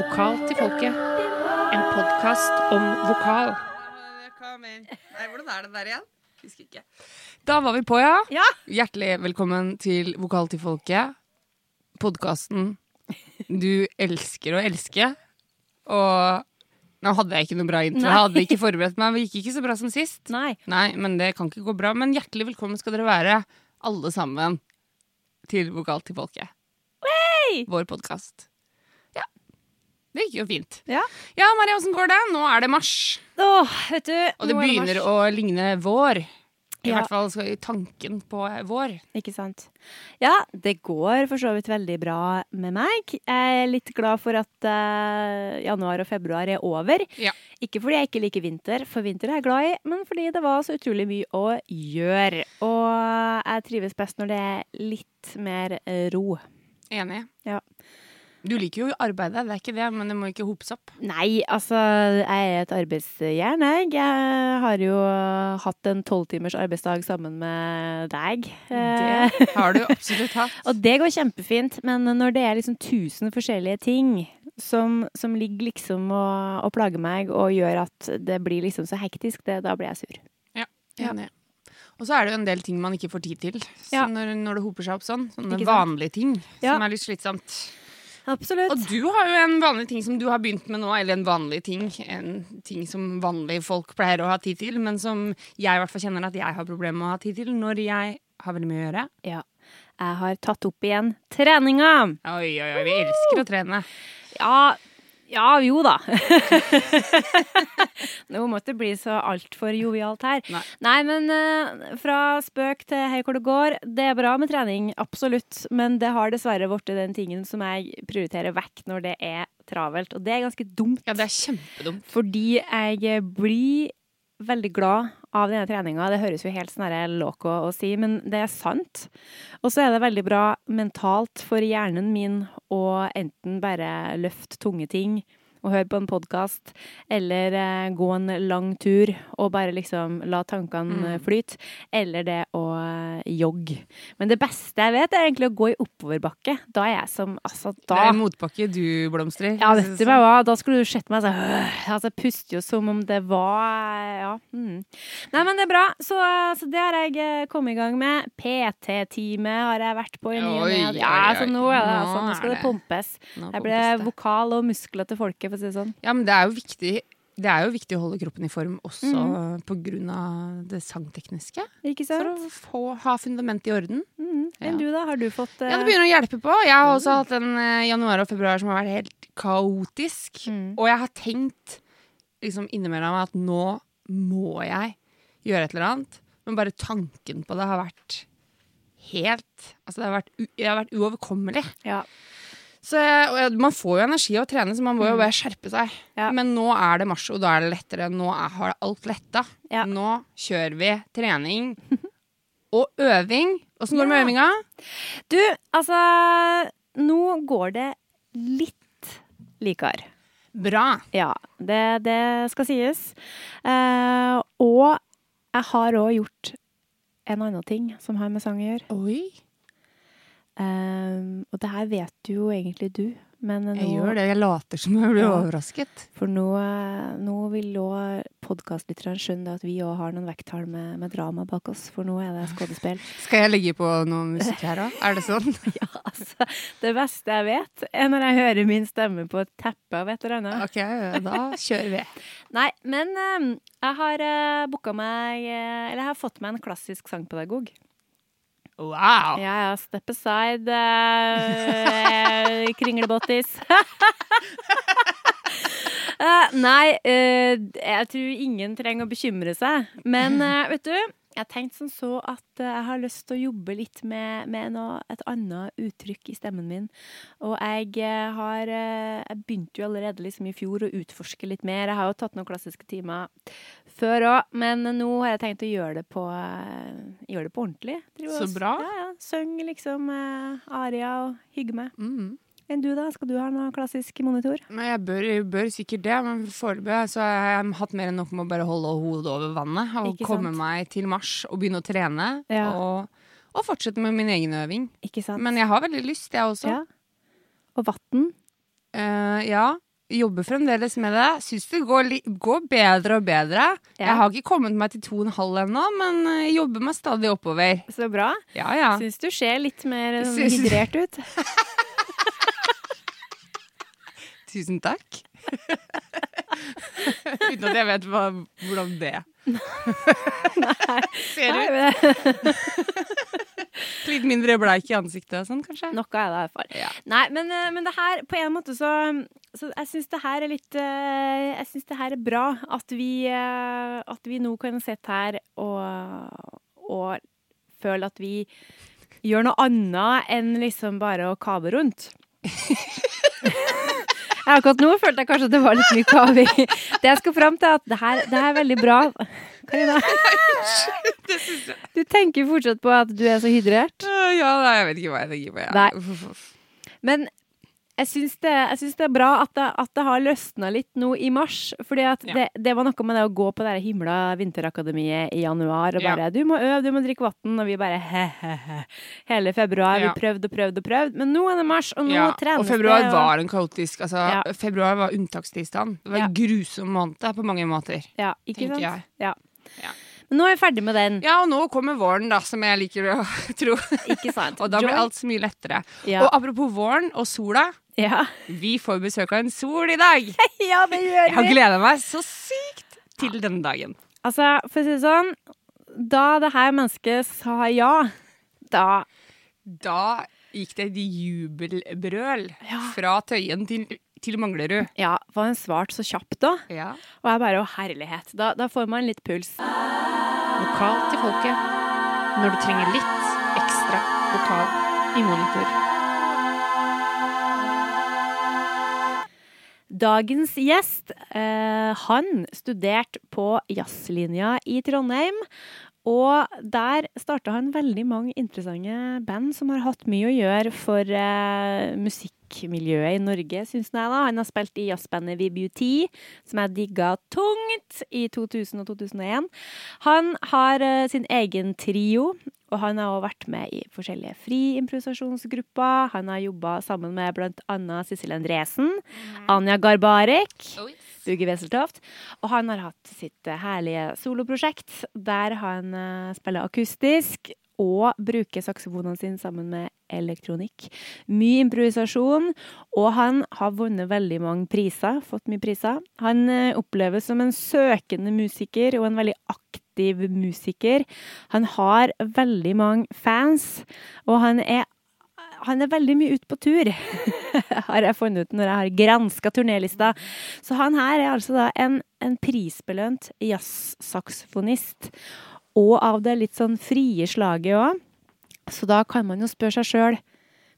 Vokal til folket. En podkast om vokal. Nei, hvordan er det der igjen? Husker ikke. Da var vi på, ja. Ja. Hjertelig velkommen til Vokal til folket. Podkasten du elsker å elske. Og nå hadde jeg ikke noe bra intro. Nei. Jeg hadde ikke forberedt meg. Det gikk ikke så bra som sist. Nei. Nei, men det kan ikke gå bra. Men hjertelig velkommen skal dere være, alle sammen, til Vokal til folket. Vår podkast. Det gikk jo fint. Ja. Ja, Maria, åssen går det? Nå er det mars. Åh, vet du. Og det er begynner mars. å ligne vår. I Ja. hvert fall i tanken på vår. Ikke sant. Ja, det går for så vidt veldig bra med meg. Jeg er litt glad for at uh, januar og februar er over. Ja. Ikke fordi jeg ikke liker vinter, for vinter er jeg glad i, men fordi det var så utrolig mye å gjøre. Og jeg trives best når det er litt mer eh, ro. Enig. Ja. Du liker jo arbeidet, det er ikke det, men det må ikke hopes opp. Nei, altså, jeg er et arbeidsjern, jeg. Jeg har jo hatt en tolvtimers arbeidsdag sammen med deg. Det har du absolutt hatt. Og det går kjempefint, men når det er liksom tusen forskjellige ting som, som ligger liksom og, og plager meg og gjør at det blir liksom så hektisk, det, da blir jeg sur. Ja. Enig. Og så er det jo en del ting man ikke får tid til Ja. når, når det hoper seg opp sånn. Sånne vanlige ting Ja. som er litt slitsomt. Absolutt. Og du har jo en vanlig ting som du har begynt med nå, eller en vanlig ting. En ting som vanlige folk pleier å ha tid til, men som jeg i hvert fall kjenner at jeg har problemer med å ha tid til når jeg har veldig mye å gjøre. Ja. Jeg har tatt opp igjen treninga. Oi, oi, oi, vi elsker å trene. Ja, ja jo da. Nå måtte det bli så altfor jovialt her. Nei. Nei, men eh, fra spøk til hei hvor det går. Det er bra med trening, absolutt. Men det har dessverre blitt den tingen som jeg prioriterer vekk når det er travelt. Og det er ganske dumt. Ja, det er kjempedumt. Fordi jeg blir veldig glad av denne treninga. Det høres jo helt sånn loco å si, men det er sant. Og så er det veldig bra mentalt for hjernen min å enten bare løfte tunge ting og høre på en podkast, eller eh, gå en lang tur og bare liksom la tankene mm. flyte, eller det å eh, jogge. Men det beste jeg vet, er egentlig å gå i oppoverbakke. Da er jeg som Altså, Det er motbakke du blomstrer. ja, vet du hva, da skulle du sett meg så Altså, jeg puster jo som om det var Ja. Mm. Nei, men det er bra. Så, så det har jeg eh, kommet i gang med. PT-time har jeg vært på i ny og ne. Ja, så nå ja, altså, nå skal det det- pumpes. Nå Jeg ble vokal og muskler til folket, for å si det sånn. Ja, men det er jo viktig det er jo viktig å holde kroppen i form også mm. av det sangtekniske. Ikke For sant? å få, ha fundamentet i orden. Mm. Ja. Enn du, da? Har du fått uh... Ja, det begynner å hjelpe på. Jeg har også hatt en eh, januar og februar som har vært helt kaotisk. Mm. Og jeg har tenkt liksom innimellom at nå må jeg gjøre et eller annet. Men bare tanken på det har vært helt Altså, det har vært, det har vært uoverkommelig. Ja. Så jeg, Man får jo energi av å trene, så man må jo bare skjerpe seg. Mm. Ja. Men nå er det mars, og da er det lettere. Nå er, har alt letta. Ja. Nå kjører vi trening og øving. Åssen går det med øvinga? Du, altså Nå går det litt likere. Bra. Ja, det, det skal sies. Eh, og jeg har òg gjort en annen ting som har med sang å gjøre. Oi. Eh, og det her vet jo egentlig du, men nå, Jeg gjør det. Jeg later som jeg blir Ja. overrasket. For nå, eh, nå vil òg podkastlytterne skjønne at vi òg har noen vekttall med, med drama bak oss, for nå er det skuespill. Skal jeg legge på noe musikk her òg? Er det sånn? ja, altså, det beste jeg vet, er når jeg hører min stemme på et teppe av et eller annet. Ok, da kjører vi. Nei, men um, jeg har uh, booka meg uh, Eller jeg har fått meg en klassisk sangpedagog. Wow. Ja, ja. Step aside, uh, kringlebottis. uh, nei, uh, jeg tror ingen trenger å bekymre seg. Men vet du, jeg tenkte som så at eh, jeg har lyst til å jobbe litt med, med noe, et annet uttrykk i stemmen min. Og jeg eh, har eh, Jeg begynte jo allerede liksom i fjor å utforske litt mer. Jeg har jo tatt noen klassiske timer før òg, men nå har jeg tenkt å gjøre det på, gjøre det på ordentlig. Så bra. Ja, ja. Synge liksom aria og hygge meg. Mm. Enn du, da? Skal du ha noe klassisk monitor? Men jeg bør, jeg bør sikkert det, men foreløpig så har jeg hatt mer enn nok med å bare holde hodet over vannet. Og Ikke komme sant? meg til mars og begynne å trene. Ja. Og, og fortsette med min egen øving. Ikke sant? Men jeg har veldig lyst, jeg også. ja. Og vann. Uh, ja. Jobber fremdeles med det. Syns det går, går bedre og bedre. Ja. Jeg har ikke kommet meg til to og en halv ennå, men eh, jobber meg stadig oppover. Så bra. Ja, ja. Syns du ser litt mer Syns- hydrert ut. Tusen takk. Uten at jeg vet hva, hvordan det Ser Nei, ut men- litt mindre bleik i ansiktet og sånn, kanskje. Noe er det i hvert fall. Ja. Nei, men, eh, men det her, på en måte så, så Jeg syns det her er litt eh, Jeg syns det her er bra. At vi, eh, at vi nå kan sitte her og, og føle at vi gjør noe annet enn liksom bare å kave rundt. Akkurat nå følte jeg kanskje at det var litt mye kaving. Det jeg skal fram til, er at det her, det her er veldig bra. Karina, du tenker fortsatt på at du er så hydrert. Ja, nei, jeg vet ikke hva jeg tenker på. Ja. Nei. Men jeg syns det, det er bra at det, at det har løsna litt nå i mars. Fordi Ja. det, det var noe med det å gå på det himla vinterakademiet i januar og Ja. bare 'Du må øve, du må drikke vann', og vi bare he-he-he. Hele februar. Ja. Vi prøvde og prøvde og prøvde. Men nå er det mars, og nå Ja, trenes og februar det. var en kaotisk altså, Ja. Februar var unntakstilstand. Det var en Ja. grusom måned på mange måter. ja, ikke sant? jeg. Ja. Ja. Men nå er vi ferdig med den. Ja, og nå kommer våren, da, som jeg liker å tro. Ikke sant? Og da blir alt så mye lettere. ja. Og apropos våren og sola. ja. Vi får besøk av en sol i dag! ja, det gjør vi. Jeg har gleda meg så sykt til denne dagen. Altså, for å si det sånn, da det her mennesket sa ja, da Da gikk det et jubelbrøl Ja. fra Tøyen til, til Manglerud. Ja, for hun svart så kjapt da? Ja. Og jeg bare, å herlighet, da, da får man litt puls. Vokal til folket når du trenger litt ekstra vokal i monitor. Dagens gjest, eh, han studerte på jazzlinja i Trondheim. Og der starta han veldig mange interessante band som har hatt mye å gjøre for eh, musikkmiljøet i Norge, syns jeg. da. Han har spilt i jazzbandet VBUT, som jeg digga tungt i 2000 og 2001. Han har eh, sin egen trio, og han har også vært med i forskjellige friimprovisasjonsgrupper. Han har jobba sammen med annet Sissel Endresen, Anja Garbarek, Bugge Weseltoft. Og han har hatt sitt eh, herlige soloprosjekt, der han eh, spiller akustisk og bruker saksofonene sine sammen med elektronikk. Mye improvisasjon, og han har vunnet veldig mange priser, fått mye priser. Han eh, oppleves som en søkende musiker og en veldig aktiv musiker. Han har veldig mange fans, og han er han er veldig mye ute på tur, har jeg funnet ut når jeg har granska turnélista. Så han her er altså da en, en prisbelønt jazzsaksofonist. Og av det litt sånn frie slaget òg. Så da kan man jo spørre seg sjøl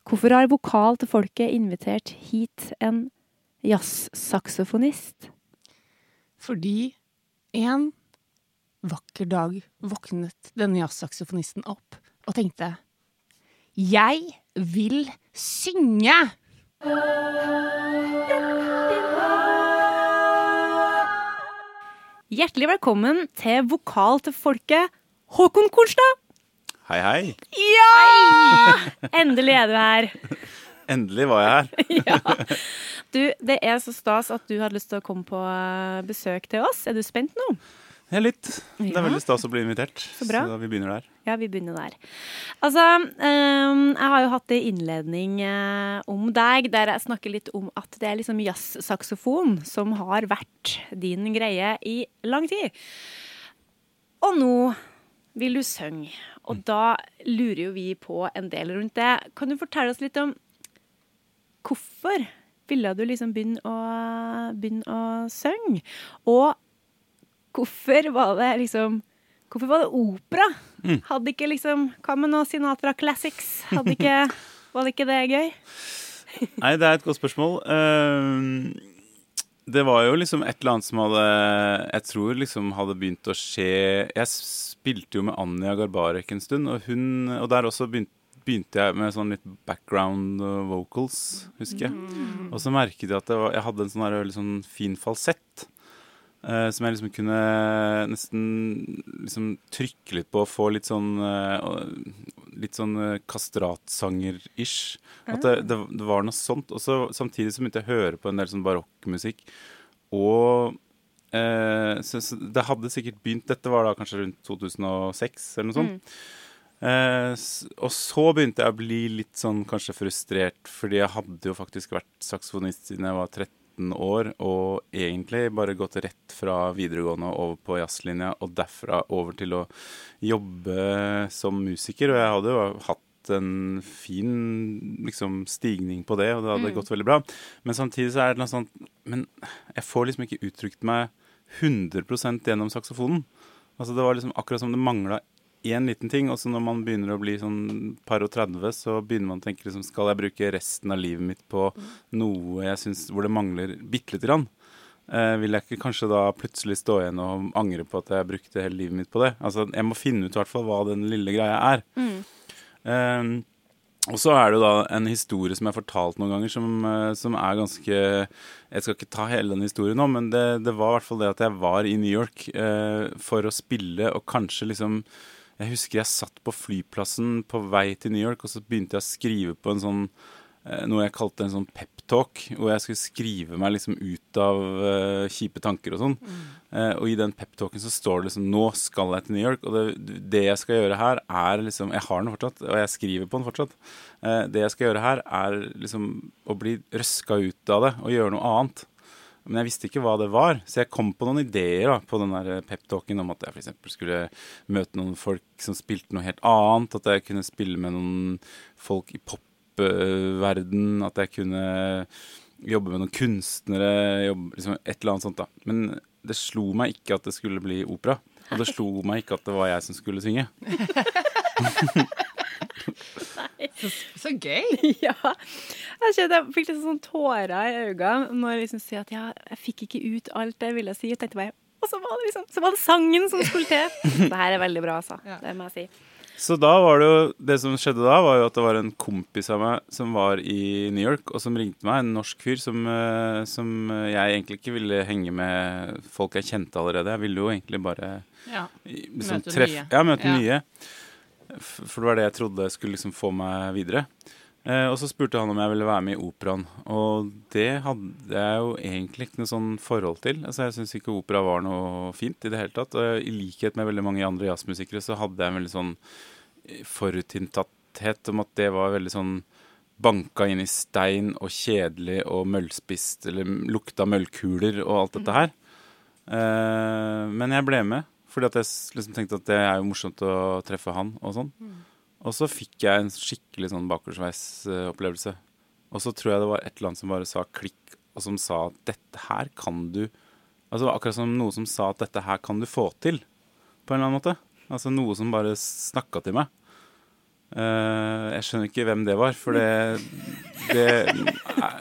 hvorfor har Vokal til folket invitert hit en jazzsaksofonist? Fordi en vakker dag våknet denne jazzsaksofonisten opp og tenkte Jeg vil synge! Hjertelig velkommen til Vokal til folket, Håkon Kornstad! Hei, hei. Ja! Endelig er du her. Endelig var jeg her. ja. Du, det er så stas at du hadde lyst til å komme på eh, besøk til oss. Er du spent nå? Ja, litt. Det er veldig stas å bli invitert. Så bra. vi begynner der. Ja, vi begynner der. Altså, ehm, jeg har jo hatt en innledning eh, om deg, der jeg snakker litt om at det er liksom jazzsaksofon som har vært din greie i lang tid. Og nå vil du synge, og da lurer jo vi på en del rundt det. Kan du fortelle oss litt om hvorfor ville du liksom begynne å, begynne å synge? Og hvorfor var det liksom Hvorfor var det opera? Hadde ikke liksom Hva med noe Sinatra Classics? Hadde ikke, var det ikke det gøy? Nei, det er et godt spørsmål. Ehm, det var jo liksom et eller annet som hadde Jeg tror liksom hadde begynt å skje Jeg spilte jo med Anja Garbarek en stund, og hun Og der også begynte begynte jeg med sånn litt background vocals, husker jeg. Og så merket jeg at det var, jeg hadde en sånn her sånn fin falsett. Eh, som jeg liksom kunne nesten liksom trykke litt på og få litt sånn eh, Litt sånn eh, kastratsanger-ish. At det, det, det var noe sånt. Og så samtidig så begynte jeg å høre på en del sånn barokkmusikk. Og eh, så, så det hadde sikkert begynt Dette var da kanskje rundt 2006 eller noe sånt. Eh, s- og så begynte jeg å bli litt sånn kanskje frustrert, fordi jeg hadde jo faktisk vært saksofonist siden jeg var 13 år, og egentlig bare gått rett fra videregående over på jazzlinja, og derfra over til å jobbe som musiker. Og jeg hadde jo hatt en fin liksom, stigning på det, og det hadde gått veldig bra. Men samtidig så er det noe sånt Men jeg får liksom ikke uttrykt meg 100% gjennom saksofonen. Altså Det var liksom akkurat som det mangla én liten ting. Og så når man begynner å bli sånn par og 30, så begynner man å tenke liksom, skal jeg bruke resten av livet mitt på noe jeg synes, hvor det mangler bitte lite grann? Eh, vil jeg ikke kanskje da plutselig stå igjen og angre på at jeg brukte hele livet mitt på det? Altså, Jeg må finne ut i hvert fall hva den lille greia er. Eh, og så er det jo da en historie som jeg har fortalt noen ganger, som, eh, som er ganske Jeg skal ikke ta hele den historien nå, men det, det var i hvert fall det at jeg var i New York eh, for å spille, og kanskje liksom Jeg husker jeg satt på flyplassen på vei til New York, og så begynte jeg å skrive på en sånn eh, noe jeg kalte en sånn peptalk, hvor jeg skulle skrive meg liksom ut av uh, kjipe tanker og sånn. Eh, og i den peptalken så står det liksom 'Nå skal jeg til New York', og det, det jeg skal gjøre her, er liksom Jeg har den fortsatt, og jeg skriver på den fortsatt. Uh, det jeg skal gjøre her, er liksom å bli røska ut av det og gjøre noe annet. Men jeg visste ikke hva det var, så jeg kom på noen ideer da, på den peptalken om at jeg f.eks. skulle møte noen folk som spilte noe helt annet, at jeg kunne spille med noen folk i popverden, at jeg kunne jobbe med noen kunstnere, jobbe, liksom et eller annet sånt da. Men det slo meg ikke at det skulle bli opera, og det slo meg ikke at det var jeg som skulle synge. Så gøy! ja. Jeg kjente jeg fikk litt sånn tårer i øynene når jeg liksom sier at ja, jeg fikk ikke ut alt jeg ville si. Jeg bare, og så var det liksom, så var det sangen som skulle til. Det her er veldig bra, altså. Ja. Det må jeg si. Så da var det jo Det som skjedde da, var jo at det var en kompis av meg som var i New York, og som ringte meg, en norsk fyr som, eh, som jeg egentlig ikke ville henge med folk jeg kjente allerede. Jeg ville jo egentlig bare Ja. liksom Møte treff- nye. Ja, møte Ja. nye. For det var det jeg trodde skulle liksom få meg videre. Eh, og så spurte han om jeg ville være med i operaen, og det hadde jeg jo egentlig ikke noe sånn forhold til. Altså Jeg syns ikke opera var noe fint i det hele tatt. Og i likhet med veldig mange andre jazzmusikere så hadde jeg en veldig sånn forutinntatthet om at det var veldig sånn banka inn i stein og kjedelig og møllspist, eller lukta møllkuler og alt dette her. Eh, men jeg ble med, fordi at jeg liksom tenkte at det er jo morsomt å treffe han og sånn. Og så fikk jeg en skikkelig sånn bakoversveis-opplevelse. Og så tror jeg det var et eller annet som bare sa klikk, og som sa at dette her kan du Altså akkurat som noe som sa at dette her kan du få til, på en eller annen måte. Altså noe som bare snakka til meg. Eh, jeg skjønner ikke hvem det var, for det, det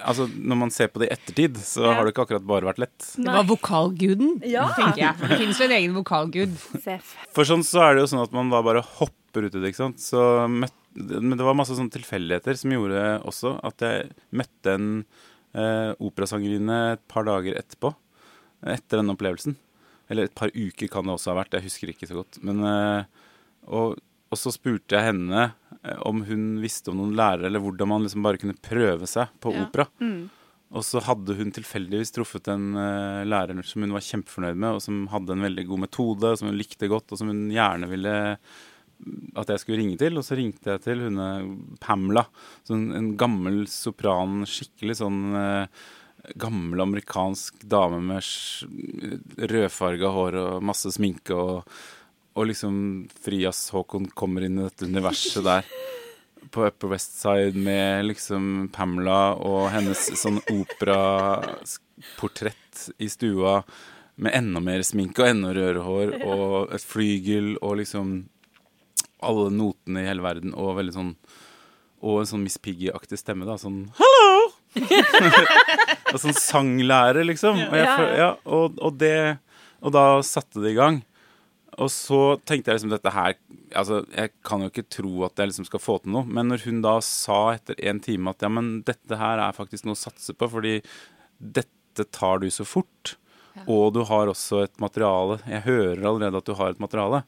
Altså, når man ser på det i ettertid, så Ja. har det ikke akkurat bare vært lett. Det var vokalguden, Ja. tenker jeg. Det finnes jo en egen vokalgud. For sånn så er det jo sånn at man da bare hopper ut i det, ikke sant. Så møtte, men det var masse sånne tilfeldigheter som gjorde også at jeg møtte en uh, operasangerinne et par dager etterpå. Etter den opplevelsen. Eller et par uker kan det også ha vært, jeg husker ikke så godt. Men, uh, og, og så spurte jeg henne om hun visste om noen lærere, eller hvordan man liksom bare kunne prøve seg på Ja. opera. Mm. Og så hadde hun tilfeldigvis truffet en uh, lærer som hun var kjempefornøyd med, og som hadde en veldig god metode, og som hun likte godt, og som hun gjerne ville mm, at jeg skulle ringe til. Og så ringte jeg til hun eh, Pamela, sånn en gammel sopran, skikkelig sånn uh, gammel amerikansk dame med rødfarga hår og masse sminke og og liksom Frias-Håkon kommer inn i dette universet der på Upper West Side med liksom Pamela og hennes sånn operaportrett i stua med enda mer sminke og enda rødere hår og et flygel og liksom alle notene i hele verden og veldig sånn og en sånn Miss Piggy-aktig stemme, da. Sånn Hallo! og sånn sanglærer, liksom. Og, jeg, ja, og, og det Og da satte det i gang. Og så tenkte jeg liksom dette her Altså, jeg kan jo ikke tro at jeg liksom skal få til noe, men når hun da sa etter en time at ja, men dette her er faktisk noe å satse på, fordi dette tar du så fort, og du har også et materiale Jeg hører allerede at du har et materiale.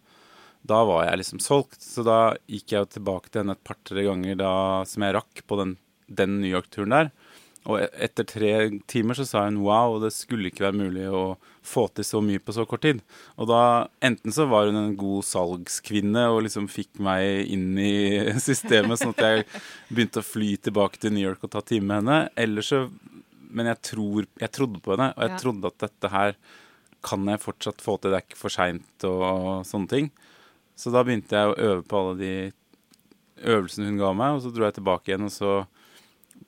Da var jeg liksom solgt. Så da gikk jeg jo tilbake til henne et par-tre ganger da, som jeg rakk på den, den New York-turen der. Og e- etter tre timer så sa hun wow, det skulle ikke være mulig å få til så mye på så kort tid. Og da enten så var hun en god salgskvinne og liksom fikk meg inn i systemet, sånn at jeg begynte å fly tilbake til New York og ta time med henne. Eller så Men jeg, tror, jeg trodde på henne, og jeg Ja. trodde at dette her kan jeg fortsatt få til, det er ikke for seint og sånne ting. Så da begynte jeg å øve på alle de øvelsene hun ga meg, og så dro jeg tilbake igjen, og så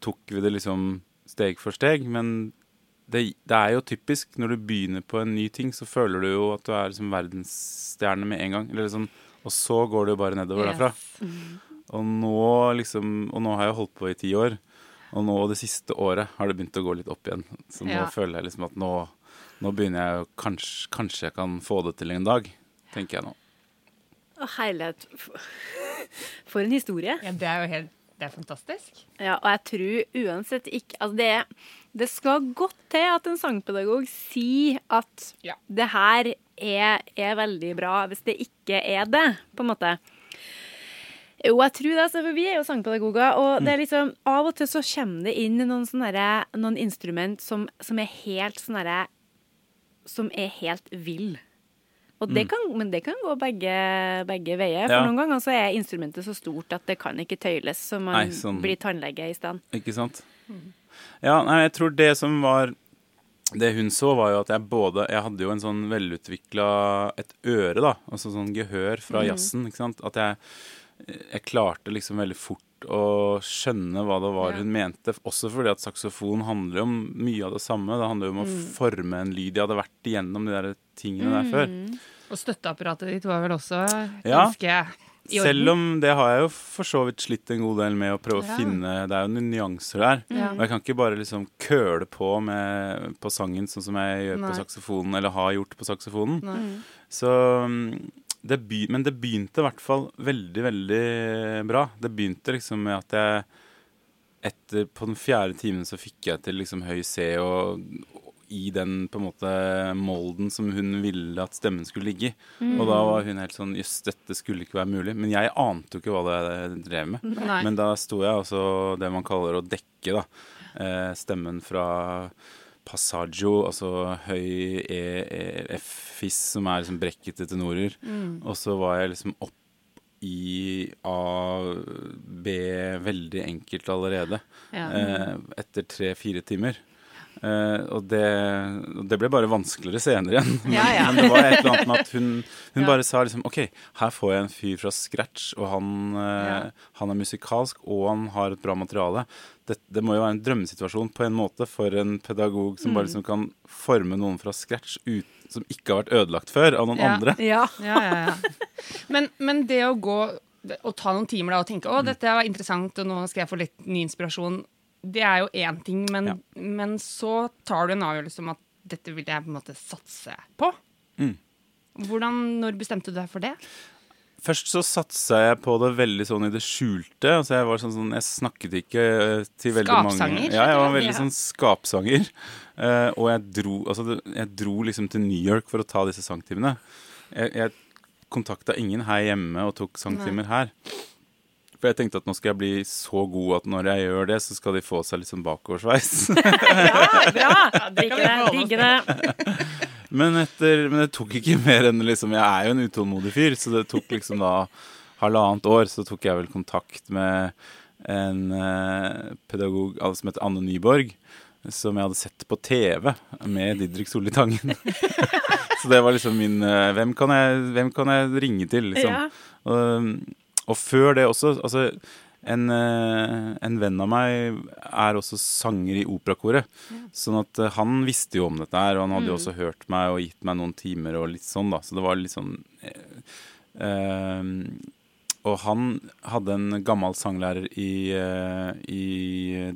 tok vi det liksom steg for steg. Men det, det er jo typisk når du begynner på en ny ting, så føler du jo at du er liksom verdensstjerne med en gang. Eller liksom, og så går det jo bare nedover derfra. Og nå liksom Og nå har jeg holdt på i ti år. Og nå det siste året har det begynt å gå litt opp igjen. Så nå Ja. føler jeg liksom at nå, nå begynner jeg jo kanskje, kanskje jeg kan få det til en dag. Tenker jeg nå. Å, herlighet. For en historie. Ja, det er jo helt Det er fantastisk. Ja, og jeg tror uansett ikke Altså, det, det skal godt til at en sangpedagog sier at Ja. det her er, er veldig bra, hvis det ikke er det, på en måte. Jo, jeg tror det, altså, for vi er jo sangpedagoger, og det er liksom Av og til så kommer det inn noen sånne noen instrument som, som er helt sånn Som er helt vill. Og det kan, men det kan gå begge, begge veier. For Ja. noen ganger så er instrumentet så stort at det kan ikke tøyles, så man Nei, sånn- blir tannlege i stedet. Ikke sant? Ja, nei, jeg tror det som var Det hun så, var jo at jeg både Jeg hadde jo en sånn velutvikla Et øre, da. Altså sånn gehør fra jazzen. Ikke sant? At jeg, jeg klarte liksom veldig fort å skjønne hva det var Ja. hun mente. Også fordi at saksofon handler jo om mye av det samme. Det handler jo om å forme en lyd. Jeg hadde vært igjennom de der tingene der før. Og støtteapparatet ditt var vel også Ja. ganske i orden? Selv om det har jeg jo for så vidt slitt en god del med å prøve Ja. å finne Det er jo noen nyanser der. Ja. Og jeg kan ikke bare liksom køle på med, på sangen sånn som jeg gjør Nei. på saksofonen, eller har gjort på saksofonen. Nei. Så mm, det be, Men det begynte i hvert fall veldig, veldig bra. Det begynte liksom med at jeg etter På den fjerde timen så fikk jeg til liksom høy C og i den på en måte molden som hun ville at stemmen skulle ligge i. Og da var hun helt sånn Jøss, dette skulle ikke være mulig. Men jeg ante jo ikke hva det drev med. Nei. Men da sto jeg altså det man kaller å dekke, da. Eh, stemmen fra passaggio, altså høy E, e F-fiss, som er liksom brekkete tenorer. Og så var jeg liksom opp i A, B veldig enkelt allerede. Ja. Eh, etter tre-fire timer. Eh, og det, det ble bare vanskeligere senere igjen. Men, Ja, ja. men det var et eller annet med at hun, hun Ja. bare sa liksom OK, her får jeg en fyr fra scratch, og han, uh, Ja. han er musikalsk, og han har et bra materiale. Det, det må jo være en drømmesituasjon på en måte for en pedagog som Mm. bare liksom kan forme noen fra scratch ut, som ikke har vært ødelagt før av noen Ja. andre. Ja. Ja, ja, ja. Men, men det å gå og ta noen timer da og tenke å, dette var interessant, og nå skal jeg få litt ny inspirasjon, det er jo én ting, men, Ja. men så tar du en avgjørelse om at dette vil jeg på en måte satse på. Mm. Hvordan, Når bestemte du deg for det? Først så satsa jeg på det veldig sånn i det skjulte. Altså jeg var sånn, sånn Jeg snakket ikke eh, til veldig mange Skapsanger? Ja, jeg var veldig Ja. sånn skapsanger. Uh, og jeg dro, altså jeg dro liksom til New York for å ta disse sangtimene. Jeg, jeg kontakta ingen her hjemme og tok sangtimer her. For jeg tenkte at nå skal jeg bli så god at når jeg gjør det, så skal de få seg litt sånn bakoversveis. Bra! Digge det. Men, etter, men det tok ikke mer enn liksom Jeg er jo en utålmodig fyr, så det tok liksom da halvannet år. Så tok jeg vel kontakt med en eh, pedagog altså, som heter Anne Nyborg. Som jeg hadde sett på TV med Didrik Solli Tangen. så det var liksom min eh, hvem, kan jeg, hvem kan jeg ringe til, liksom? Ja. Og, og før det også altså, en, eh, en venn av meg er også sanger i operakoret. Sånn at eh, han visste jo om dette her, og han hadde jo også hørt meg og gitt meg noen timer og litt sånn, da. Så det var litt sånn eh, eh, Og han hadde en gammel sanglærer i, eh, i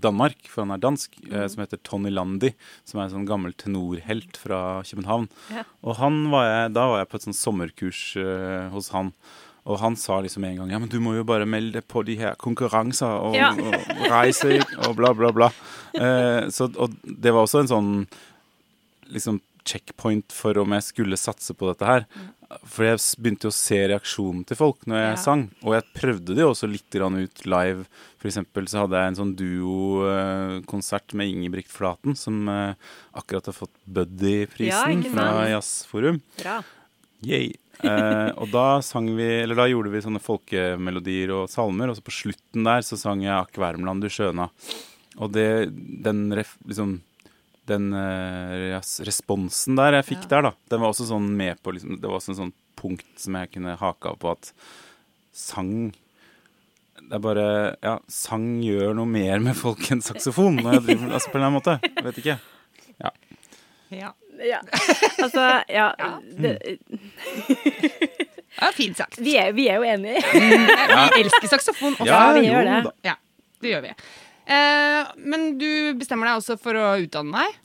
Danmark, for han er dansk, eh, som heter Tony Landi, som er en sånn gammel tenorhelt fra København. Ja. Og han var jeg, da var jeg på et sånt sommerkurs hos han. Og han sa liksom en gang Ja, men du må jo bare melde på de her konkurranser og, Ja. og reise og bla, bla, bla. Eh, så, og det var også en sånn liksom checkpoint for om jeg skulle satse på dette her. For jeg begynte jo å se reaksjonen til folk når jeg Ja. sang. Og jeg prøvde det jo også litt grann ut live. For eksempel så hadde jeg en sånn duokonsert med Ingebrigt Flaten, som eh, akkurat har fått Buddy-prisen ja, fra. Jazzforum. Bra. Yay. Eh, og da sang vi, eller da gjorde vi sånne folkemelodier og salmer, og så på slutten der så sang jeg Akk Värmland du skjøna. Og det, den ref, liksom den eh, responsen der jeg fikk Ja. der, da, den var også sånn med på liksom, Det var også en sånn punkt som jeg kunne hake av på at sang Det er bare Ja, sang gjør noe mer med folk enn saksofon. Når jeg driver, altså på en eller annen måte. Vet ikke. Ja. Ja. Altså, ja, det, ja, fint sagt. vi, er, vi er jo enige. Vi elsker saksofon også. Ja, vi gjør det. Ja, det gjør vi. Eh, men du bestemmer deg også for å utdanne deg.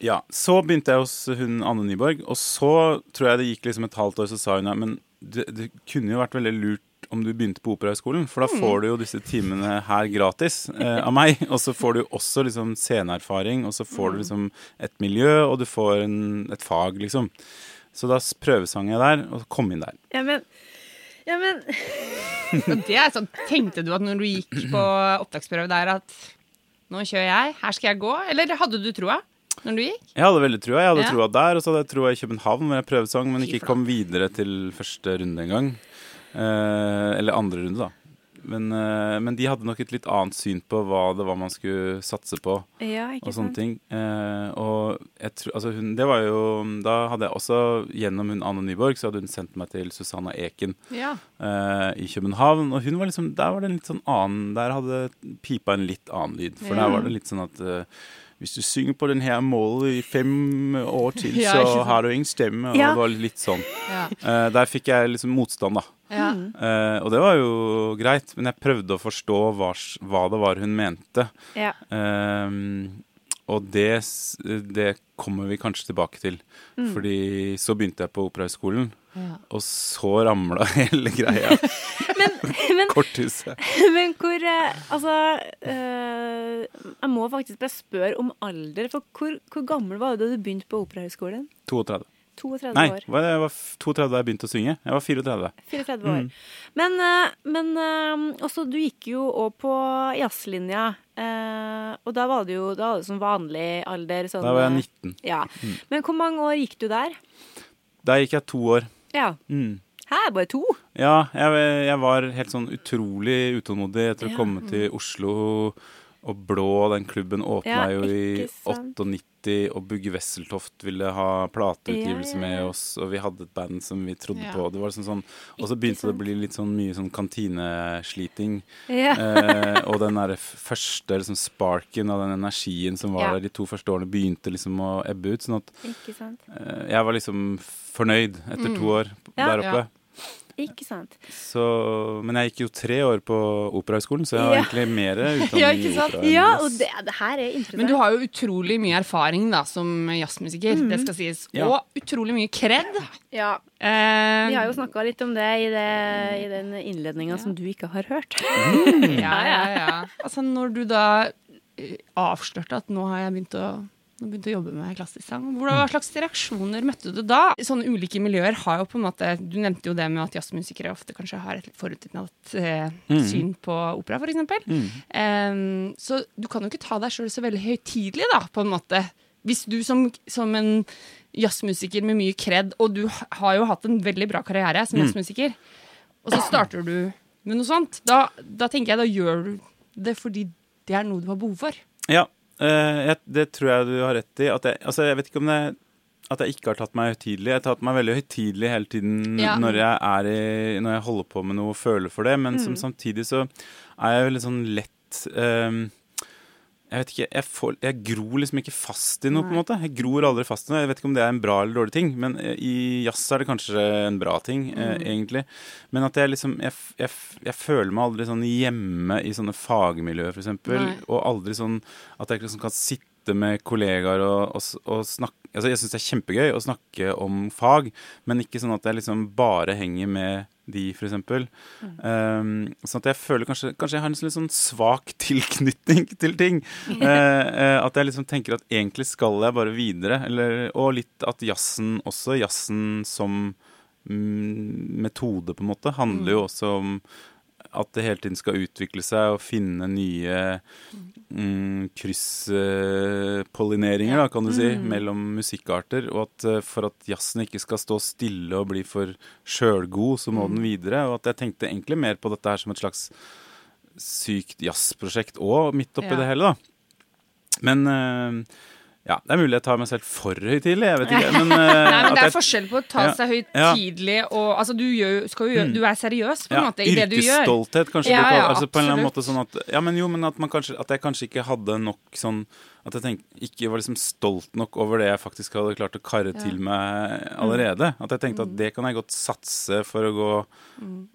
Ja, så begynte jeg hos hun Anne Nyborg, og så tror jeg det gikk liksom et halvt år, så sa hun ja, men det, det kunne jo vært veldig lurt om du begynte på Operahøgskolen, for da får du jo disse timene her gratis eh, av meg, og så får du også liksom sceneerfaring, og så får du liksom et miljø, og du får en, et fag, liksom. Så da prøvesang jeg der, og kom inn der. Ja, men, ja, men det er sånn, Tenkte du at når du gikk på opptaksprøve der at nå kjører jeg, her skal jeg gå? Eller hadde du troa når du gikk? Jeg hadde veldig trua. Jeg hadde Ja. troa der, og så hadde jeg troa i København, hvor jeg prøvesang, men ikke kom videre til første runde engang. Eh, eller andre runde, da. Men, eh, men de hadde nok et litt annet syn på hva det var man skulle satse på. Ja, ikke og sånne sant. ting. Eh, og jeg tror, altså hun, det var jo Da hadde jeg også, gjennom hun Anne Nyborg, så hadde hun sendt meg til Susanna Eken Ja. uh, i København. Og hun var liksom, der var det en litt sånn annen Der hadde pipa en litt annen lyd. For Ja. der var det litt sånn at eh, hvis du synger på denne her målet i fem år til, Ja, så har du ingen stemme. Og Ja. det var litt sånn. Ja. Eh, der fikk jeg liksom motstand, da. Ja. Eh, og det var jo greit, men jeg prøvde å forstå hva, hva det var hun mente. Ja. Ehm, og det, det kommer vi kanskje tilbake til. Fordi så begynte jeg på Operahøgskolen, Ja. og så ramla hele greia. men- Korthuset. Men hvor eh, Altså øh, Jeg må faktisk bare spørre om alder. For hvor, hvor gammel var du da du begynte på Operahøgskolen? 32. 32 Nei, år. Nei, jeg var 32 da jeg begynte å synge. Jeg var 34. 34 år. Men, eh, men også, du gikk jo òg på jazzlinja. og da var det jo da var det sånn vanlig alder. Sånn, Da var jeg 19. Ja. Men hvor mange år gikk du der? Der gikk jeg to år. Ja. Mm. Hæ, bare to? Ja, jeg, jeg, var helt sånn utrolig utålmodig etter ja. å komme til Oslo. Og Blå, den klubben, åpna ja, jo i 98, City og Bugge Wesseltoft ville ha plateutgivelse yeah, yeah, yeah. med oss, og vi hadde et band som vi trodde på. Det var liksom sånn, og så begynte det å bli litt sånn mye sånn kantinesliting. eh, og den der første liksom sparken av den energien som var der de to første årene, begynte liksom å ebbe ut. Sånn at eh, jeg var liksom fornøyd etter mm. to år der oppe. Ikke sant. Så, men jeg gikk jo tre år på Operahøgskolen, så jeg har Ja. egentlig mer utdanning Ja, i opera. Ja, og det, det her er interessant. Men du har jo utrolig mye erfaring da som jazzmusiker, det skal sies. Ja. Og utrolig mye kred. ja, Eh, Vi har jo snakka litt om det i, det, i den innledninga som du ikke har hørt. ja, ja, ja. Altså, når du da eh, avslørte at nå har jeg begynt å nå begynte å jobbe med klassisk sang. Hva slags reaksjoner møtte du da? Sånne ulike miljøer har jo på en måte Du nevnte jo det med at jazzmusikere ofte kanskje har et forutinntatt eh, Mm. syn på opera, f.eks. Mm. Um, så du kan jo ikke ta deg sjøl så veldig høytidelig, da, på en måte. Hvis du som, som en jazzmusiker med mye kred, og du har jo hatt en veldig bra karriere som Mm. jazzmusiker, og så starter du med noe sånt, da, da tenker jeg da gjør du det fordi det er noe du har behov for. Ja, jeg, det tror jeg du har rett i. At jeg, altså, jeg vet ikke om det at jeg ikke har tatt meg høytidelig. Jeg har tatt meg veldig høytidelig hele tiden Ja. når, jeg i, når jeg holder på med noe og føler for det, men som Mm. samtidig så er jeg veldig sånn lett ehm, Jeg vet ikke, jeg, får, jeg gror liksom ikke fast i noe, på en måte. Jeg gror aldri fast i noe. Jeg vet ikke om det er en bra eller dårlig ting, men eh, i jazz er det kanskje en bra ting, eh, egentlig. Men at jeg liksom jeg, jeg, jeg føler meg aldri sånn hjemme i sånne fagmiljøer, eksempel. Og aldri sånn at jeg liksom kan sitte sitte med kollegaer og, og, og snakke altså Jeg syns det er kjempegøy å snakke om fag, men ikke sånn at jeg liksom bare henger med de, f.eks. Um, sånn at jeg føler kanskje, kanskje jeg har en sånn litt sånn svak tilknytning til ting. uh, at jeg liksom tenker at egentlig skal jeg bare videre. Eller, og litt at jazzen også, jazzen som mm, metode, på en måte, handler jo også om at det hele tiden skal utvikle seg og finne nye mm, krysspollineringer, kan du si, mellom musikkarter. Og at eh, for at jazzen ikke skal stå stille og bli for sjølgod, så må den videre. Og at jeg tenkte egentlig mer på dette her som et slags sykt jazzprosjekt òg, midt oppi Ja. det hele, da. Men eh, ja, det er mulig jeg tar meg selv for høytidelig, jeg vet ikke. Men, uh, Nei, men Det er jeg- forskjell på å ta Ja. seg høytidelig og Altså, du, gjør, skal jo gjøre, du er seriøs på en måte i det du gjør. Yrkesstolthet, kanskje. Ja, ja, altså, på en eller annen måte sånn at, ja, men jo, men at, man kanskje, at jeg kanskje ikke hadde nok sånn At jeg tenk, ikke var liksom stolt nok over det jeg faktisk hadde klart å karre til meg allerede. At jeg tenkte at det kan jeg godt satse for å gå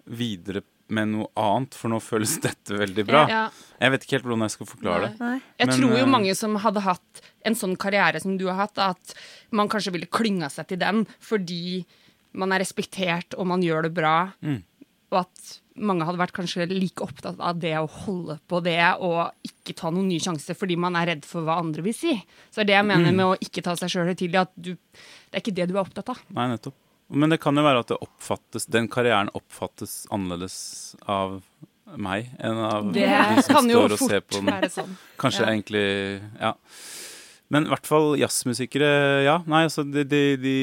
videre med noe annet, for nå føles dette veldig bra. Ja. Jeg vet ikke helt hvordan jeg skal forklare det. Jeg Men, tror jo eh, mange som hadde hatt en sånn karriere som du har hatt, at man kanskje ville klynga seg til den fordi man er respektert og man gjør det bra. Mm. Og at mange hadde vært kanskje like opptatt av det å holde på det og ikke ta noen ny sjanse fordi man er redd for hva andre vil si. Så det er det jeg mener Mm. med å ikke ta seg sjøl høytidelig, at du, det er ikke det du er opptatt av. Nei, nettopp. Men det kan jo være at det oppfattes, den karrieren oppfattes annerledes av meg enn av Det de som kan jo står og ser på den. være sånn. Kanskje Ja. egentlig Ja. Men i hvert fall jazzmusikere, ja. Nei, altså de, de, de,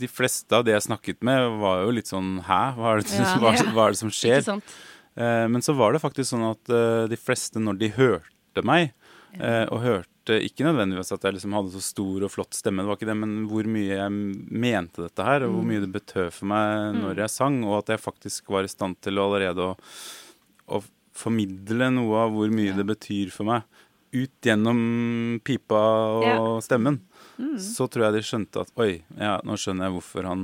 de fleste av de jeg snakket med, var jo litt sånn Hæ, hva er det, Ja. hva, ja. hva er det som skjer? Ikke sant? Eh, men så var det faktisk sånn at eh, de fleste, når de hørte meg, eh, og hørte ikke nødvendigvis at jeg liksom hadde så stor og flott stemme, det var ikke det, men hvor mye jeg mente dette her, og hvor mye det betød for meg når jeg sang, og at jeg faktisk var i stand til å allerede å, å formidle noe av hvor mye det betyr for meg, ut gjennom pipa og Ja. stemmen. Så tror jeg de skjønte at oi, ja, nå skjønner jeg hvorfor han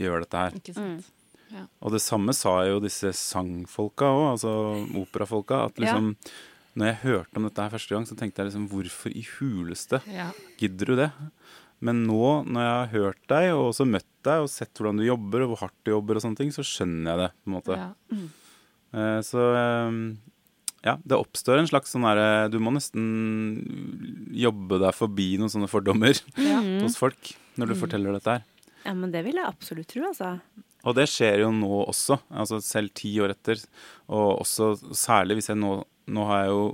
gjør dette her. Ikke sant? Og det samme sa jo disse sangfolka òg, altså operafolka. At liksom Når jeg hørte om dette her første gang, så tenkte jeg liksom Hvorfor i huleste Ja. gidder du det? Men nå, når jeg har hørt deg, og også møtt deg, og sett hvordan du jobber, og hvor hardt du jobber, og sånne ting, så skjønner jeg det, på en måte. Ja. Eh, Så eh, ja, det oppstår en slags sånn herre Du må nesten jobbe deg forbi noen sånne fordommer Ja. hos folk når du forteller dette her. Ja, men det vil jeg absolutt tro, altså. Og det skjer jo nå også, altså selv ti år etter. Og også særlig hvis jeg nå Nå har jeg jo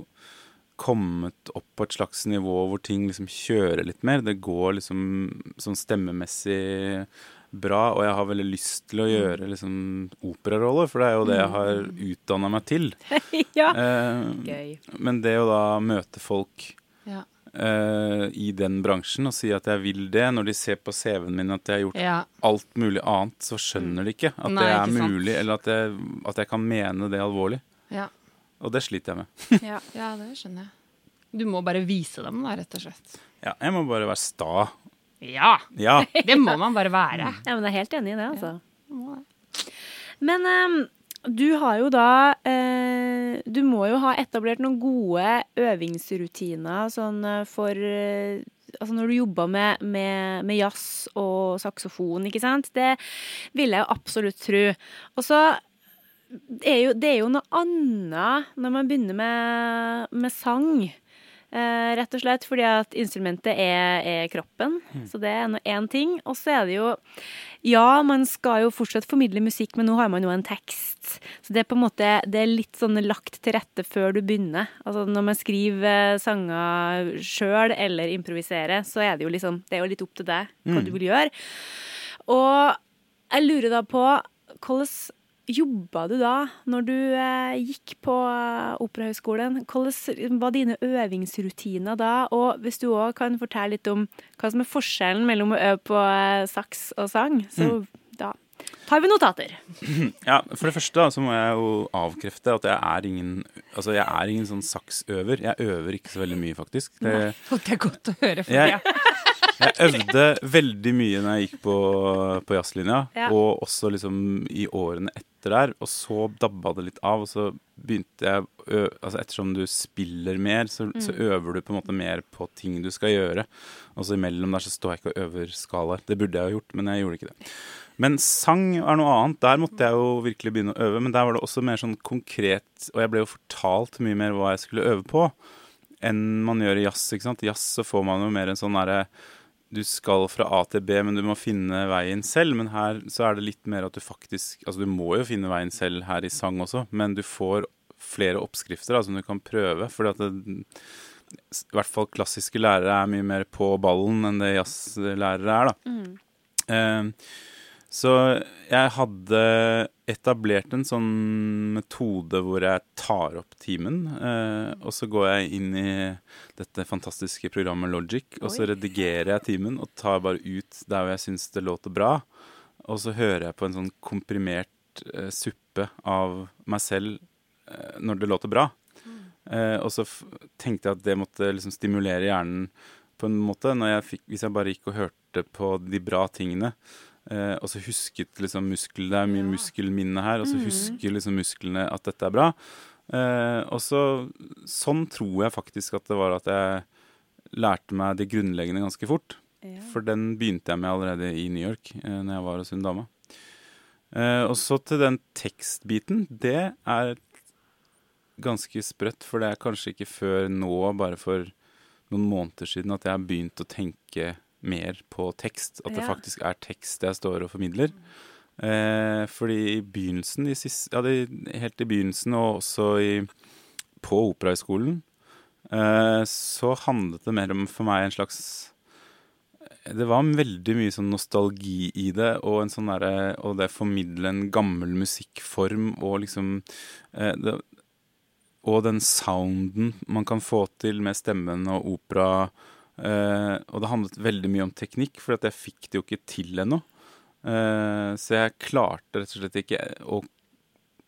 kommet opp på et slags nivå hvor ting liksom kjører litt mer. Det går liksom sånn stemmemessig bra, og jeg har veldig lyst til å gjøre liksom operaroller, for det er jo det jeg har utdanna meg til. ja. Eh, Gøy. men det å da møte folk Ja. eh, i den bransjen og si at jeg vil det, når de ser på CV-en min at jeg har gjort ja. alt mulig annet, så skjønner de ikke at Nei, det er ikke mulig, eller at jeg, at jeg kan mene det alvorlig. ja. Og det sliter jeg med. Ja. Ja, det skjønner jeg. Du må bare vise dem, da, rett og slett. Ja, jeg må bare være sta. Ja! Ja. Det må man bare være. ja, men jeg er helt enig i det, altså. Må det. Men um, du har jo da uh, Du må jo ha etablert noen gode øvingsrutiner sånn eh, for uh, Altså når du jobber med, med, med jazz og saksofon, ikke sant. Det vil jeg jo absolutt tro. Og så det er jo, det er jo noe annet når man begynner med, med sang. Eh, rett og slett fordi at instrumentet er, er kroppen. Så det er én ting. Og så er det jo Ja, man skal jo fortsatt formidle musikk, men nå har man jo en tekst. Så det er på en måte Det er litt sånn lagt til rette før du begynner. Altså når man skriver eh, sanger sjøl eller improviserer, så er det jo liksom Det er jo litt opp til deg hva du vil gjøre. Og jeg lurer da på hvordan jobba du da, når du eh, gikk på eh, Operahøgskolen? Hvordan var dine øvingsrutiner da? Og hvis du òg kan fortelle litt om hva som er forskjellen mellom å øve på eh, saks og sang, så da tar vi notater. ja. For det første da, så må jeg jo avkrefte at jeg er ingen Altså, jeg er ingen sånn saksøver. Jeg øver ikke så veldig mye, faktisk. Det, Nei, det er godt å høre, for Jeg- det. Jeg øvde veldig mye når jeg gikk på, på jazzlinja, Ja. og også liksom i årene etter der. Og så dabba det litt av, og så begynte jeg altså Ettersom du spiller mer, så, så øver du på en måte mer på ting du skal gjøre. Og så imellom der så står jeg ikke og øver skalaer. Det burde jeg ha gjort, men jeg gjorde ikke det. Men sang er noe annet. Der måtte jeg jo virkelig begynne å øve. Men der var det også mer sånn konkret, og jeg ble jo fortalt mye mer hva jeg skulle øve på enn man gjør i jazz. ikke sant? I jazz så får man jo mer en sånn derre Du skal fra A til B, men du må finne veien selv. Men her så er det litt mer at du faktisk Altså du må jo finne veien selv her i sang også, men du får flere oppskrifter da, som du kan prøve. Fordi at det, i hvert fall klassiske lærere er mye mer på ballen enn det jazzlærere er, da. Eh, så jeg hadde etablert en sånn metode hvor jeg tar opp timen, eh, og så går jeg inn i dette fantastiske programmet Logic, og så Oi. redigerer jeg timen og tar bare ut der hvor jeg syns det låter bra. Og så hører jeg på en sånn komprimert eh, suppe av meg selv eh, når det låter bra. Eh, og så tenkte jeg at det måtte liksom stimulere hjernen på en måte. Når jeg fikk, hvis jeg bare gikk og hørte på de bra tingene, eh, og så husket liksom musklene Det er mye muskelminne her, og så husker liksom musklene at dette er bra. Eh, og så Sånn tror jeg faktisk at det var at jeg lærte meg det grunnleggende ganske fort. For den begynte jeg med allerede i New York, eh, når jeg var hos hun dama. Eh, og så til den tekstbiten. Det er ganske sprøtt, for det er kanskje ikke før nå, bare for noen måneder siden, at jeg har begynt å tenke mer på tekst. At det Ja. faktisk er tekst jeg står og formidler. Eh, fordi i begynnelsen, i siste, ja, det, helt i begynnelsen, og også i, på Operahøgskolen, eh, så handlet det mer om for meg en slags det var veldig mye sånn nostalgi i det, og, en sånn der, og det formidle en gammel musikkform og liksom eh, det, Og den sounden man kan få til med stemmen og opera. Eh, og det handlet veldig mye om teknikk, for at jeg fikk det jo ikke til ennå. Uh, så jeg klarte rett og slett ikke å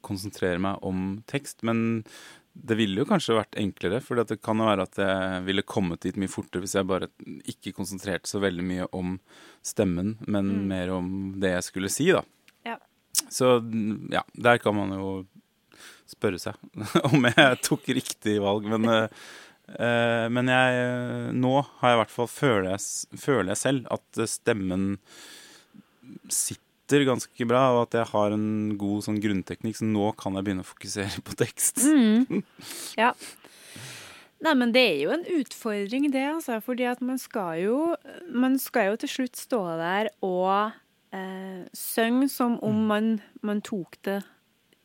konsentrere meg om tekst. Men det ville jo kanskje vært enklere, for det kan jo være at jeg ville kommet dit mye fortere hvis jeg bare ikke konsentrerte så veldig mye om stemmen, men mer om det jeg skulle si, da. Ja. Så ja, der kan man jo spørre seg om jeg tok riktig valg, men eh, men jeg Nå har jeg i hvert fall føler jeg, føler jeg selv at stemmen sitter ganske bra, og at jeg har en god sånn grunnteknikk, så nå kan jeg begynne å fokusere på tekst. Ja. Nei, men det er jo en utfordring, det, altså. Fordi at man skal jo Man skal jo til slutt stå der og eh, synge som om man, man tok det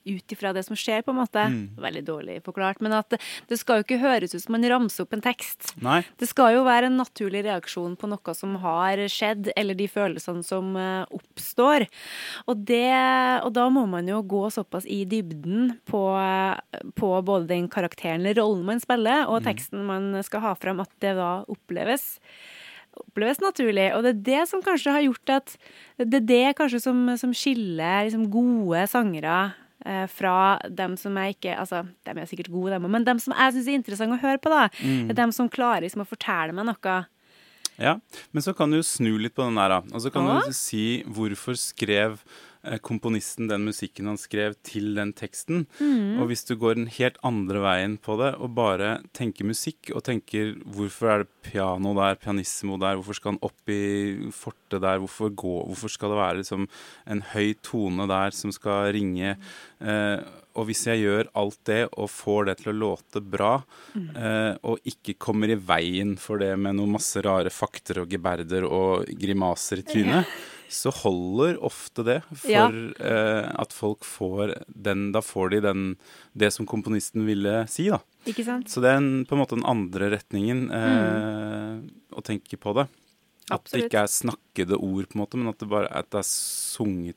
ut ifra det som skjer, på en måte. Veldig dårlig forklart. Men at det, skal jo ikke høres ut som man ramser opp en tekst. Nei. Det skal jo være en naturlig reaksjon på noe som har skjedd, eller de følelsene som eh, oppstår. Og, det, og da må man jo gå såpass i dybden på, på både den karakteren eller rollen man spiller, og teksten man skal ha frem, at det da oppleves oppleves naturlig. Og det er det som kanskje har gjort at Det er det kanskje som, som skiller liksom, gode sangere fra dem som jeg ikke Altså, dem er sikkert gode, dem òg, men dem som jeg syns er interessant å høre på, da. Mm. Dem som klarer liksom, å fortelle meg noe. Ja, men så kan du snu litt på den der, da. Og så kan Ja. du si hvorfor skrev eh, komponisten den musikken han skrev til den teksten. Mm. Og hvis du går den helt andre veien på det, og bare tenker musikk, og tenker hvorfor er det piano der, pianissimo der, hvorfor skal han opp i fortet der, hvorfor, gå, hvorfor skal det være liksom en høy tone der som skal ringe? Eh, og hvis jeg gjør alt det og får det til å låte bra, eh, og ikke kommer i veien for det med noen masse rare fakter og geberder og grimaser i trynet, så holder ofte det for Ja. eh, at folk får den Da får de den, det som komponisten ville si, da. Ikke sant? Så det er en, på en måte den andre retningen eh, å tenke på det. At det ikke er snakkede ord, på en måte, men at det bare at det er sunget,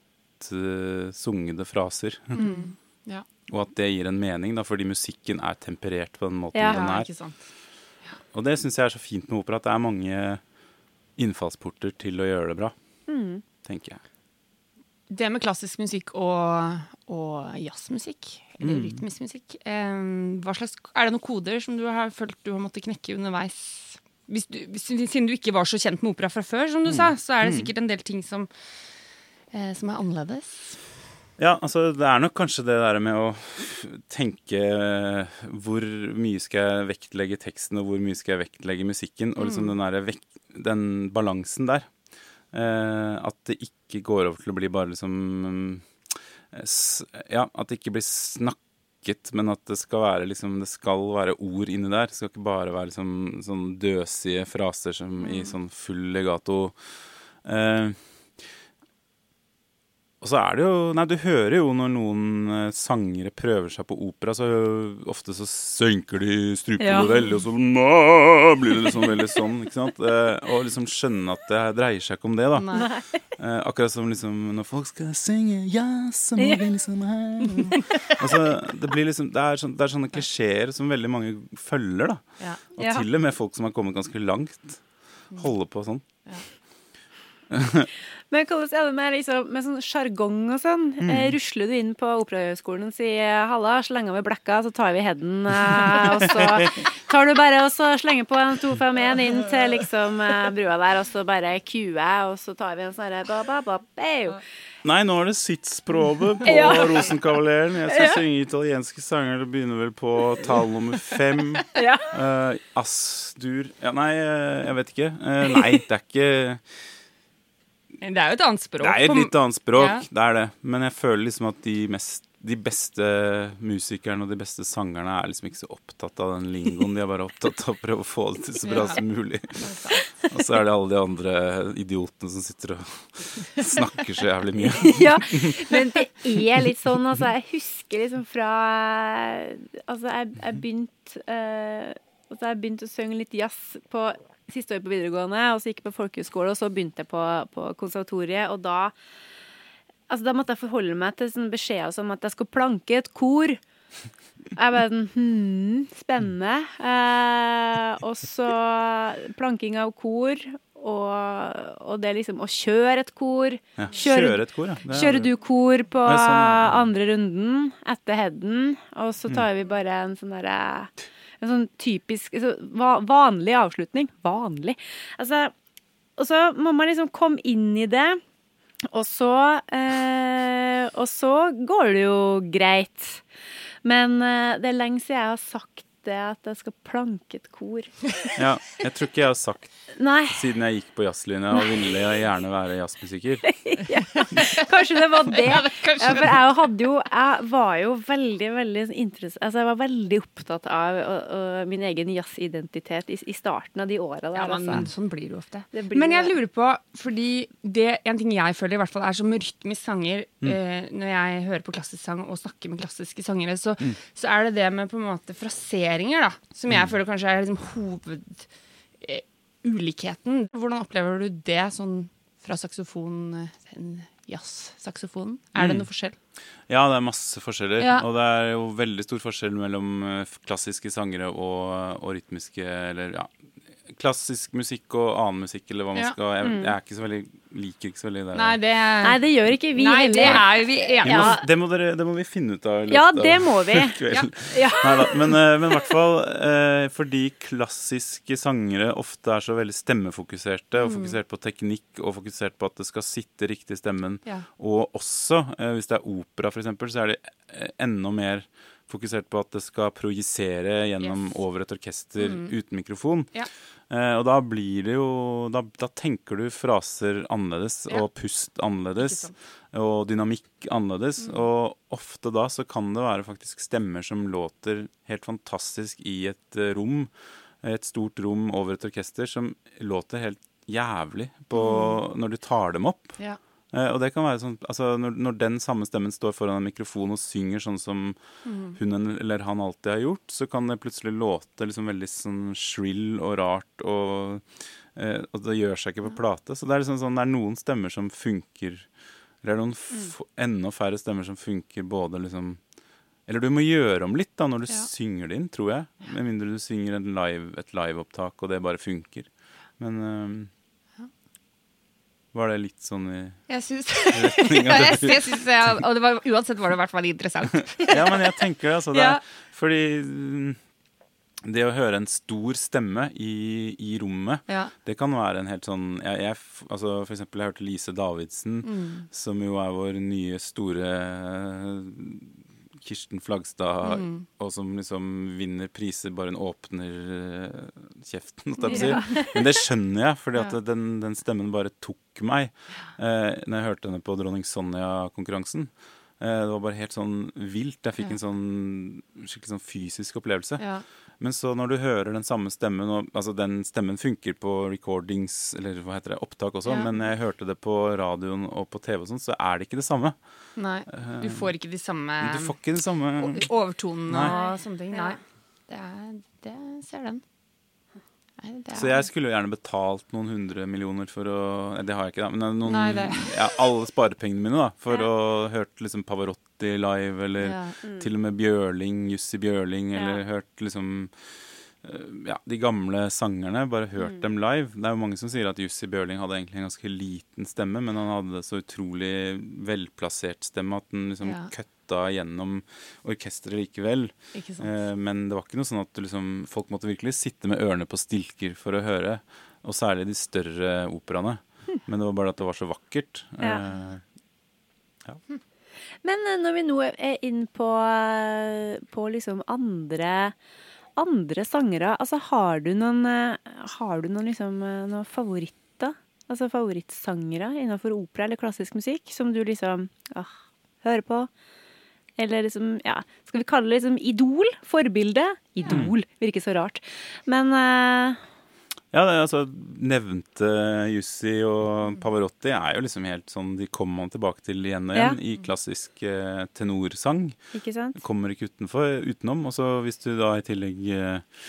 uh, sungede fraser. Ja. Og at det gir en mening, da, fordi musikken er temperert på den måten Ja. den er. ikke sant. Og det syns jeg er så fint med opera, at det er mange innfallsporter til å gjøre det bra. Mm. tenker jeg. Det med klassisk musikk og, og jazzmusikk, eller Mm. rytmisk musikk, eh, slags, er det noen koder som du har følt du har måttet knekke underveis hvis du, hvis, Siden du ikke var så kjent med opera fra før, som du sa, så er det sikkert en del ting som, eh, som er annerledes. Ja, altså det er nok kanskje det der med å tenke hvor mye skal jeg vektlegge teksten, og hvor mye skal jeg vektlegge musikken, og liksom den, der vek den balansen der. Eh, at det ikke går over til å bli bare liksom eh, Ja, at det ikke blir snakket, men at det skal være liksom Det skal være ord inni der. Det skal ikke bare være liksom sånn døsige fraser som i sånn full legato. Eh, og så er det jo Nei, du hører jo når noen eh, sangere prøver seg på opera, så ofte så senker de strupen Ja. veldig, og så nå blir det liksom veldig sånn, ikke sant? Eh, og liksom skjønne at det dreier seg ikke om det, da. Eh, akkurat som liksom når folk skal synge Ja, så må vi liksom her Altså, det blir liksom Det er, sånn, det er sånne klisjeer som veldig mange følger, da. Ja. Og Ja. til og med folk som har kommet ganske langt, holder på sånn. Men hvordan er det med, liksom, med sånn sjargong og sånn? Mm. Eh, rusler du inn på Operahøgskolen og sier 'halla, slenger vi blekka, så tar vi headen', eh, og så tar du bare og så slenger på en 251 inn til liksom eh, brua der, og så bare cuer, og så tar vi en sånn herre ba, ba, ba, bau. Nei, nå er det sitzprobe på Ja. Rosenkavaleren. Jeg skal synge italienske sanger. Det begynner vel på tall nummer fem. Ja. Uh, Ass-dur ja, Nei, jeg vet ikke. Uh, nei, det er ikke Det er jo et annet språk. Det er et litt annet språk, Ja. det er det. Men jeg føler liksom at de, mest, de beste musikerne og de beste sangerne er liksom ikke så opptatt av den lingoen. De er bare opptatt av å prøve å få det til så bra Ja. som mulig. Og så er det alle de andre idiotene som sitter og snakker så jævlig mye. ja, men det er litt sånn, altså. Jeg husker liksom fra Altså, jeg, jeg begynte eh, altså, jeg begynte å synge litt jazz på siste år på videregående, og så gikk jeg på folkehøyskole, og så begynte jeg på, på konservatoriet, og da Altså, da måtte jeg forholde meg til sånn beskjeder som at jeg skulle planke et kor. Jeg bare sånn Hm, spennende. Eh, og så planking av kor, og, og det liksom å kjøre et kor. Ja. kjøre, Kjøre et kor, ja. Er- Kjører du kor på sånn, ja. andre runden etter headen, og så tar vi bare en sånn derre En sånn typisk Vanlig avslutning. Vanlig. Altså Og så må man liksom komme inn i det, og så eh, Og så går det jo greit. Men eh, det er lenge siden jeg har sagt det at jeg skal planke et kor. Ja, jeg tror ikke jeg har sagt Nei, siden jeg gikk på jazzlinja og ville jeg gjerne være jazzmusiker. kanskje det var det. Ja, Ja, for jeg hadde jo Jeg var jo veldig, veldig interess- Altså, jeg var veldig opptatt av og, og min egen jazzidentitet i, i starten av de åra der, Ja, men, altså. sånn blir det ofte. Det blir men jeg lurer på, fordi det en ting jeg føler i hvert fall er som rytmisk sanger eh, Når jeg hører på klassisk sang og snakker med klassiske sangere, så, så er det det med på en måte fraseringer, da, som jeg føler kanskje er liksom hoved eh, ulikheten. Hvordan opplever du det sånn fra saksofon eh, en jazz-saksofonen? Er det Mm. noe forskjell? Ja, det er masse forskjeller. Ja. Og det er jo veldig stor forskjell mellom eh, klassiske sangere og, og rytmiske Eller ja, klassisk musikk og annen musikk, eller hva man Ja. skal jeg, jeg er ikke så veldig liker ikke så veldig det. Nei, det, Nei, det gjør ikke vi Nei, det heller. er vi enige det, Ja. det, må dere, det må vi finne ut av. i løpet Ja, det må vi. Ja. Ja. Neida, men, eh, i hvert fall eh, fordi klassiske sangere ofte er så veldig stemmefokuserte, og fokusert på teknikk og fokusert på at det skal sitte riktig i stemmen. Ja. Og også, eh, hvis det er opera f.eks., så er de eh, enda mer fokusert på at det skal projisere gjennom Yes. over et orkester uten mikrofon. Ja. Eh, og da blir det jo da, da tenker du fraser annerledes, Ja. og pust annerledes, og dynamikk annerledes. Mm. Og ofte da så kan det være faktisk stemmer som låter helt fantastisk i et eh, rom, et stort rom over et orkester, som låter helt jævlig på, Mm. når du tar dem opp. Ja. Eh, og det kan være sånn, altså når, når den samme stemmen står foran en mikrofon og synger sånn som Mm. hun eller han alltid har gjort, så kan det plutselig låte liksom veldig sånn shrill og rart, og, eh, og det gjør seg ikke på plate. Så det er liksom sånn, det er noen stemmer som funker, eller det er noen f enda færre stemmer som funker både liksom Eller du må gjøre om litt da når du Ja. synger det inn, tror jeg. Med mindre du synger en live, et liveopptak, og det bare funker. Men eh, var det litt sånn i Jeg syns ja, jeg Og det var, uansett var det i hvert fall interessant. Ja, men jeg tenker altså. Det Ja. er, fordi mm, det å høre en stor stemme i, i rommet, Ja. det kan være en helt sånn jeg, jeg, altså For eksempel, jeg hørte Lise Davidsen, Mm. som jo er vår nye store Kirsten Flagstad, Mm. og som liksom vinner priser bare hun åpner eh, kjeften, på å. Men det skjønner jeg, fordi at Ja. den, den stemmen bare tok meg eh, når jeg hørte henne på Dronning Sonja-konkurransen. Eh, det var bare helt sånn vilt. Jeg fikk Ja. en sånn skikkelig sånn fysisk opplevelse. Ja. Men så når du hører den samme stemmen og, Altså den stemmen funker på recordings, eller hva heter det, opptak også, Ja. men jeg hørte det på radioen og på TV og sånn, så er det ikke det samme. Nei. Eh, Du får ikke de samme Du får ikke det samme overtonene og sånne ting. Nei. Det, er, det ser den. Nei, er, Så jeg skulle jo gjerne betalt noen hundre millioner for å Det har jeg ikke, da. Men noen, Nei, ja, alle sparepengene mine da, for å hørt liksom Pavarotti live, eller ja. til og med Bjørling, Jussi Bjørling, Ja. eller hørt liksom eh, ja, de gamle sangerne, bare hørt Mm. dem live. Det er jo mange som sier at Jussi Bjørling hadde egentlig en ganske liten stemme, men han hadde så utrolig velplassert stemme at den liksom Ja. Køtta gjennom orkesteret likevel. Eh, men det var ikke noe sånn at liksom, folk måtte virkelig sitte med ørene på stilker for å høre. Og særlig de større operaene. Men det var bare at det var så vakkert. Ja. Eh, Men eh, når vi nå er inn på, eh, på liksom andre andre sangere, altså har du noen eh, Har du noen liksom eh, noen favoritter? Altså favorittsangere innenfor opera eller klassisk musikk som du liksom ah, hører på? Eller liksom, ja, skal vi kalle det liksom idol? Forbilde? Idol, virker så rart. Men uh... Ja, det, altså nevnte Jussi og Pavarotti er jo liksom helt sånn De kommer man tilbake til igjen og Ja. i klassisk eh, tenorsang. ikke sant? Kommer ikke utenfor, utenom. Og så hvis du da i tillegg eh,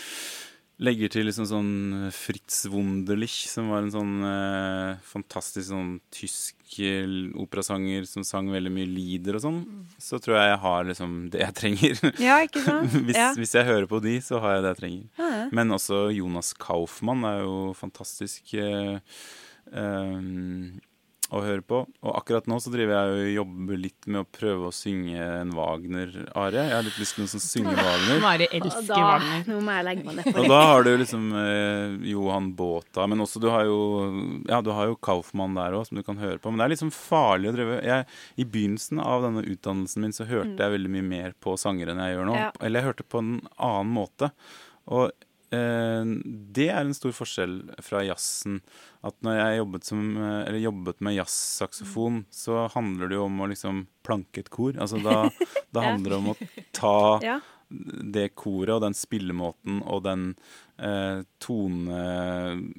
legger til liksom sånn Fritz Wunderlich, som var en sånn eh, fantastisk sånn tysk eh, operasanger som sang veldig mye lieder og sånn, så tror jeg jeg har liksom det jeg trenger. Ja, ikke sant? hvis, Ja. hvis jeg hører på de, så har jeg det jeg trenger. Ja, ja. Men også Jonas Kaufmann er jo fantastisk eh, eh, å høre på. Og akkurat nå så driver jeg og jobber litt med å prøve å synge en Wagner-arie. Jeg har litt lyst til å som synge Wagner. Mari elsker da, Wagner. nå må jeg legge meg ned Og da har du liksom eh, Johan Båta, men også du har jo Ja, du har jo Kaufmann der òg, som du kan høre på. Men det er liksom farlig å drive jeg, I begynnelsen av denne utdannelsen min så hørte jeg veldig mye mer på sanger enn jeg gjør nå. Ja. Eller jeg hørte på en annen måte. Og det er en stor forskjell fra jazzen. At når jeg jobbet, som, eh, eller jobbet med jazzsaksofon, så handler det jo om å liksom planke et kor. Altså da, da handler det om å ta det koret og den spillemåten og den eh, tone...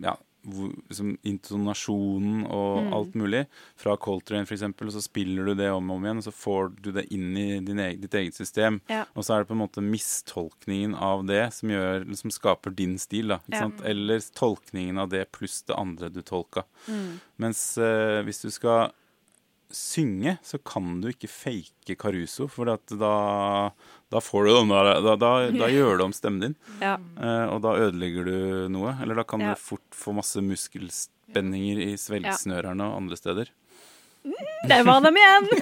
Ja, liksom intonasjonen og Mm. alt mulig. Fra Coltrane eksempel, og så spiller du det om og om igjen, og så får du det inn i din egen, ditt eget system. Ja. Og så er det på en måte mistolkningen av det som, gjør, som skaper din stil. Da, Ja. Eller tolkningen av det pluss det andre du tolka. Mm. Mens uh, hvis du skal synge, så kan du ikke fake Caruso, for da, da får du den der da, da, da gjør du om stemmen din, Ja. eh, og da ødelegger du noe. Eller da kan Ja. du fort få masse muskelspenninger i svelgsnørene og andre steder. Der var dem igjen!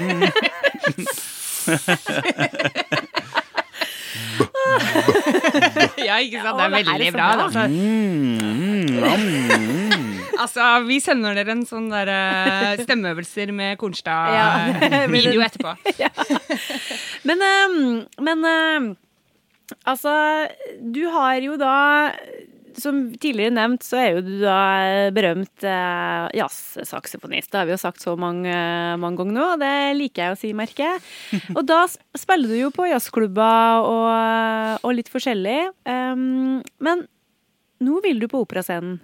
Ja, ikke sant? Det er veldig bra. bra. Altså, Mm, mm, altså, vi sender dere en sånn der eh, stemmeøvelser med. Kornstad-video etterpå. Men, ehm, men ehm, altså Du har jo da som tidligere nevnt, så er jo du da berømt eh, jazzsaksofonist. Det har vi jo sagt så mange, mange ganger nå, og det liker jeg å si, merker jeg. Og da spiller du jo på jazzklubber og, og litt forskjellig. Um, men nå vil du på operascenen.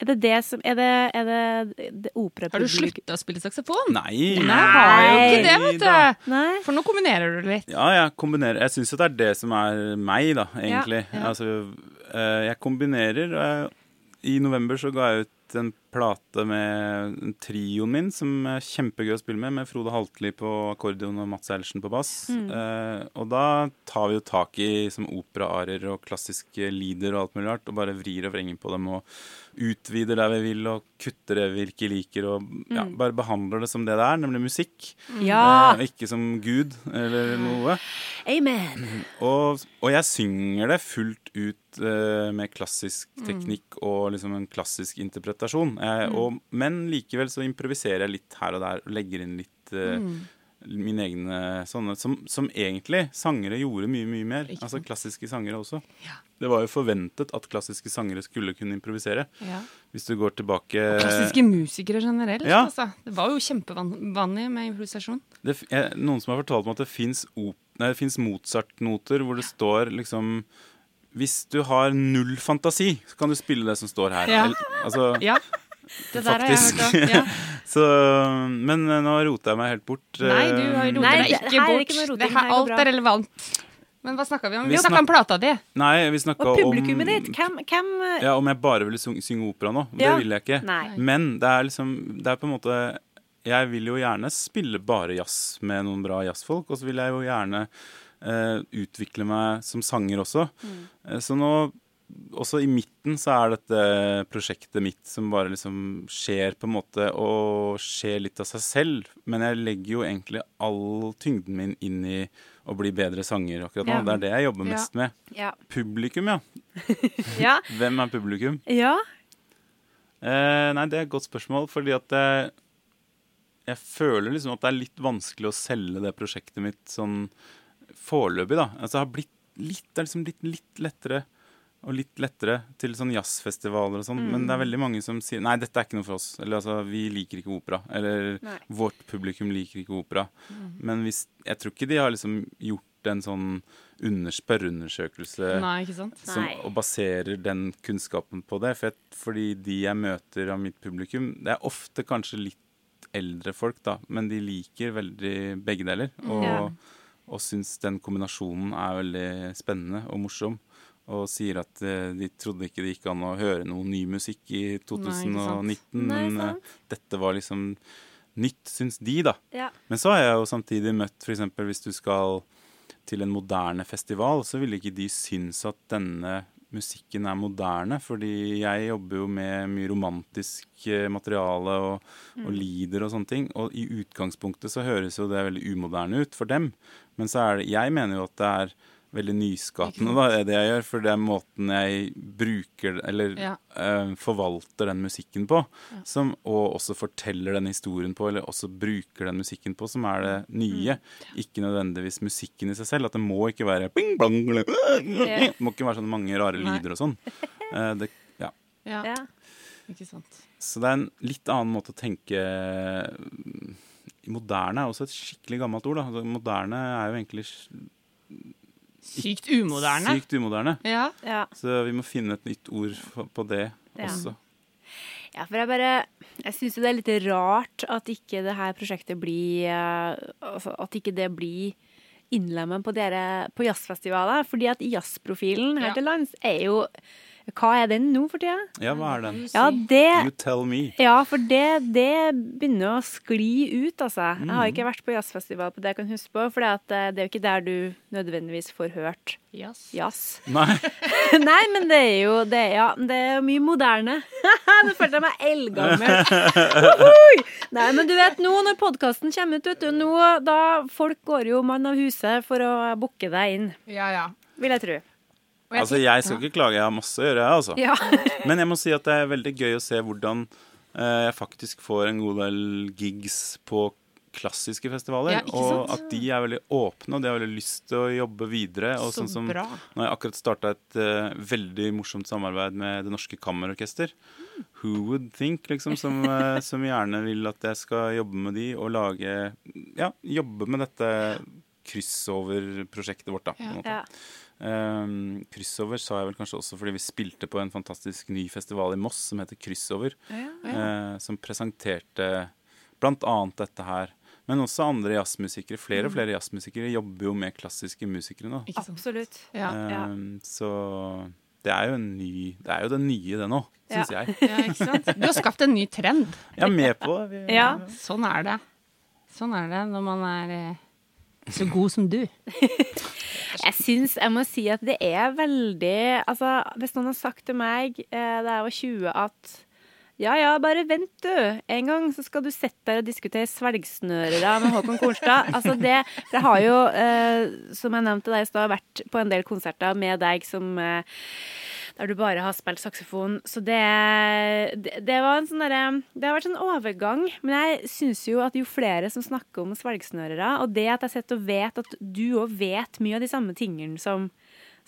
Er det det som Er det, er det, det Har du slutta å spille saksofon? Nei! Nei, har jo ikke det, vet du. Nei? For nå kombinerer du litt. Ja, jeg kombinerer. Jeg syns jo det er det som er meg, da, egentlig. ja. Altså, eh, jeg kombinerer. eh, I november så ga jeg ut en plate med trioen min, som er kjempegøy å spille med, med Frode Haltli på akkordeon og Mats Eilertsen på bass. Eh, og da tar vi jo tak i som operaarer og klassiske lieder og alt mulig rart, og bare vrir og vrenger på dem og utvider der vi vil, og kutter det vi ikke liker, og ja, bare behandler det som det det er, nemlig musikk. Ja! Eh, ikke som Gud eller noe. Amen! Og, og jeg synger det fullt ut eh, med klassisk teknikk og liksom en klassisk interpretasjon. mm. og, men likevel så improviserer jeg litt her og der og legger inn litt eh, mine egne sånne som, som egentlig sangere gjorde mye, mye mer. Ikke Altså klassiske sangere også. Ja. Det var jo forventet at klassiske sangere skulle kunne improvisere. Ja. Hvis du går tilbake Klassiske musikere generelt. Ja. Altså. Det var jo kjempevanlig med improvisasjon. det, jeg, Noen som har fortalt meg at det fins Mozart-noter hvor det står liksom Hvis du har null fantasi, så kan du spille det som står her. Ja. Altså, Ja. Det der har jeg hørt òg. Ja. så, men eh, nå roter jeg meg helt bort. Nei, du har Eh, rotet deg ikke bort. ikke roting, Det her alt er relevant. Men hva snakka vi om? Vi Vi snakka om plata di. Nei, vi snakka Og om publikummet ditt, hvem, hvem Ja, Om jeg bare ville synge, synge opera nå. Det vil jeg ikke. Nei. Men det er liksom Det er på en måte Jeg vil jo gjerne spille bare jazz med noen bra jazzfolk, og så vil jeg jo gjerne eh, utvikle meg som sanger også. Mm. Eh, så nå også i midten så er dette prosjektet mitt som bare liksom skjer på en måte og skjer litt av seg selv. Men jeg legger jo egentlig all tyngden min inn i å bli bedre sanger akkurat nå. Ja. Det er det jeg jobber Ja. mest med. Ja. Publikum, ja. Ja. Hvem er publikum? ja. Eh, nei, det er et godt spørsmål, fordi at jeg, jeg føler liksom at det er litt vanskelig å selge det prosjektet mitt sånn foreløpig, da. Altså, har blitt litt, det er liksom blitt litt lettere og litt lettere til sånn jazzfestivaler og sånn, men det er veldig mange som sier nei, dette er ikke noe for oss. Eller altså, vi liker ikke opera. Eller Nei. vårt publikum liker ikke opera. Men hvis, jeg tror ikke de har liksom gjort en sånn under, spørreundersøkelse som, Nei. og baserer den kunnskapen på det. For jeg, fordi de jeg møter av mitt publikum, det er ofte kanskje litt eldre folk, da, men de liker veldig begge deler. Og, Ja. Og syns den kombinasjonen er veldig spennende og morsom. Og sier at eh, de trodde ikke det gikk an å høre noe ny musikk i 2019, Nei, men Nei, dette var liksom nytt, syns de, da. Ja. Men så har jeg jo samtidig møtt f.eks. hvis du skal til en moderne festival, så ville ikke de synes at denne musikken er moderne, fordi jeg jobber jo med mye romantisk eh, materiale og, og lider og sånne ting. Og i utgangspunktet så høres jo det veldig umoderne ut for dem. Men så er det Jeg mener jo at det er veldig nyskapende, da, er det jeg gjør. For det er måten jeg bruker eller Ja. uh, forvalter den musikken på, som, og også forteller den historien på, eller også bruker den musikken på, som er det nye. Ikke nødvendigvis musikken i seg selv. At det må ikke være bing, blang, eller, Det må ikke være sånn mange rare Nei. lyder og sånn. Uh, det, ja. Ja, Ja. ikke sant. Så det er en litt annen måte å tenke Moderne er også et skikkelig gammelt ord. Da. Altså, moderne er jo egentlig Sykt umoderne. sykt umoderne. Ja. Ja. Så vi må finne et nytt ord på det Ja. også. Ja, for jeg bare Jeg syns jo det er litt rart at ikke det her prosjektet blir altså At ikke det blir innlemmet på, dere, på jazzfestivaler. Fordi at jazzprofilen her Ja. til lands er jo Hva er den nå for tida? Ja, hva er den? Ja, det You tell me. Ja, for det, det begynner å skli ut, altså. Jeg Mm. har ikke vært på jazzfestival på det jeg kan huske på, for det er jo ikke der du nødvendigvis får hørt Yes. jazz. Nei. Nei, men det er jo det, er- ja, det er jo mye moderne. Nå følte jeg meg eldgammel. Nei, men du vet nå når podkasten kommer ut, vet du, nå da folk går jo mann av huset for å booke deg inn, Ja, ja. vil jeg tro. Jeg Altså, jeg skal ikke klage, jeg har masse å gjøre, jeg, altså. Ja. Men jeg må si at det er veldig gøy å se hvordan eh, jeg faktisk får en god del gigs på klassiske festivaler. Ja, og at de er veldig åpne, og de har veldig lyst til å jobbe videre. Og Så sånn som, bra. når jeg akkurat starta et uh, veldig morsomt samarbeid med Det Norske Kammerorkester. Who would think, liksom, som, eh, som gjerne vil at jeg skal jobbe med de og lage Ja, jobbe med dette crossover-prosjektet vårt, da. Ja. Um, Kryssover sa jeg vel kanskje også fordi vi spilte på en fantastisk ny festival i Moss som heter Crossover. eh, som presenterte blant annet dette her. Men også andre jazzmusikere. Flere og flere jazzmusikere jobber jo med klassiske musikere nå. Ikke sant? Absolutt. Ja. Ja. Um, så det er jo en ny Det er jo det nye, det nå, syns jeg. Ja, ikke sant? Du har skapt en ny trend. Jeg er med på det. Vi- Ja. Sånn er det. Sånn er det når man er eh, så god som du. Jeg syns jeg må si at det er veldig Altså, hvis noen har sagt til meg eh, da jeg var 20 at ja, ja, bare vent du. En gang så skal du sitte der og diskutere svelgsnørere med Håkon Kornstad. Altså det, for jeg har jo, eh, som jeg nevnte deg i stad, vært på en del konserter med deg som eh, der du bare har spilt saksofon. Så det, det, det var en sånn derre Det har vært en overgang. Men jeg syns jo at jo flere som snakker om svelgsnørere, og det at jeg sitter og vet at du òg vet mye av de samme tingene som,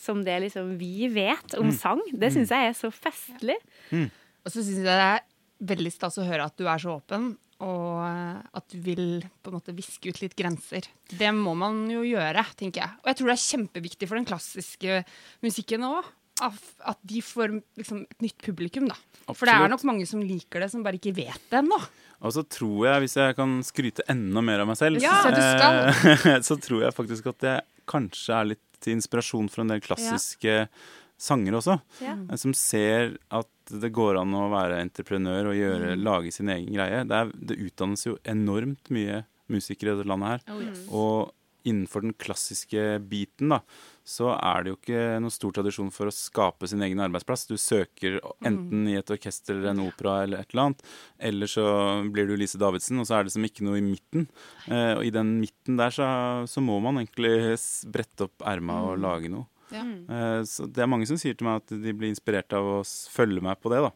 som det liksom vi vet om sang, det syns jeg er så festlig. Og så syns jeg det er veldig stas å høre at du er så åpen, og eh, at du vil på en måte viske ut litt grenser. Det må man jo gjøre, tenker jeg. Og jeg tror det er kjempeviktig for den klassiske musikken òg. At de får liksom et nytt publikum, da. For det er nok mange som liker det, som bare ikke vet det ennå. Og så tror jeg, hvis jeg kan skryte enda mer av meg selv, Ja, eh, så tror jeg faktisk at jeg kanskje er litt til inspirasjon for en del klassiske sangere også. Ja. eh, Som ser at det går an å være entreprenør og gjøre, lage sin egen greie. Det, er, det utdannes jo enormt mye musikere i dette landet her. Oh, Og innenfor den klassiske biten, da, så er det jo ikke noen stor tradisjon for å skape sin egen arbeidsplass. Du søker enten i et orkester eller en opera eller et eller annet, eller så blir du Lise Davidsen, og så er det som ikke noe i midten. Eh, og i den midten der så, så må man egentlig brette opp erma og lage noe. Ja. Eh, så det er mange som sier til meg at de blir inspirert av å følge meg på det, da.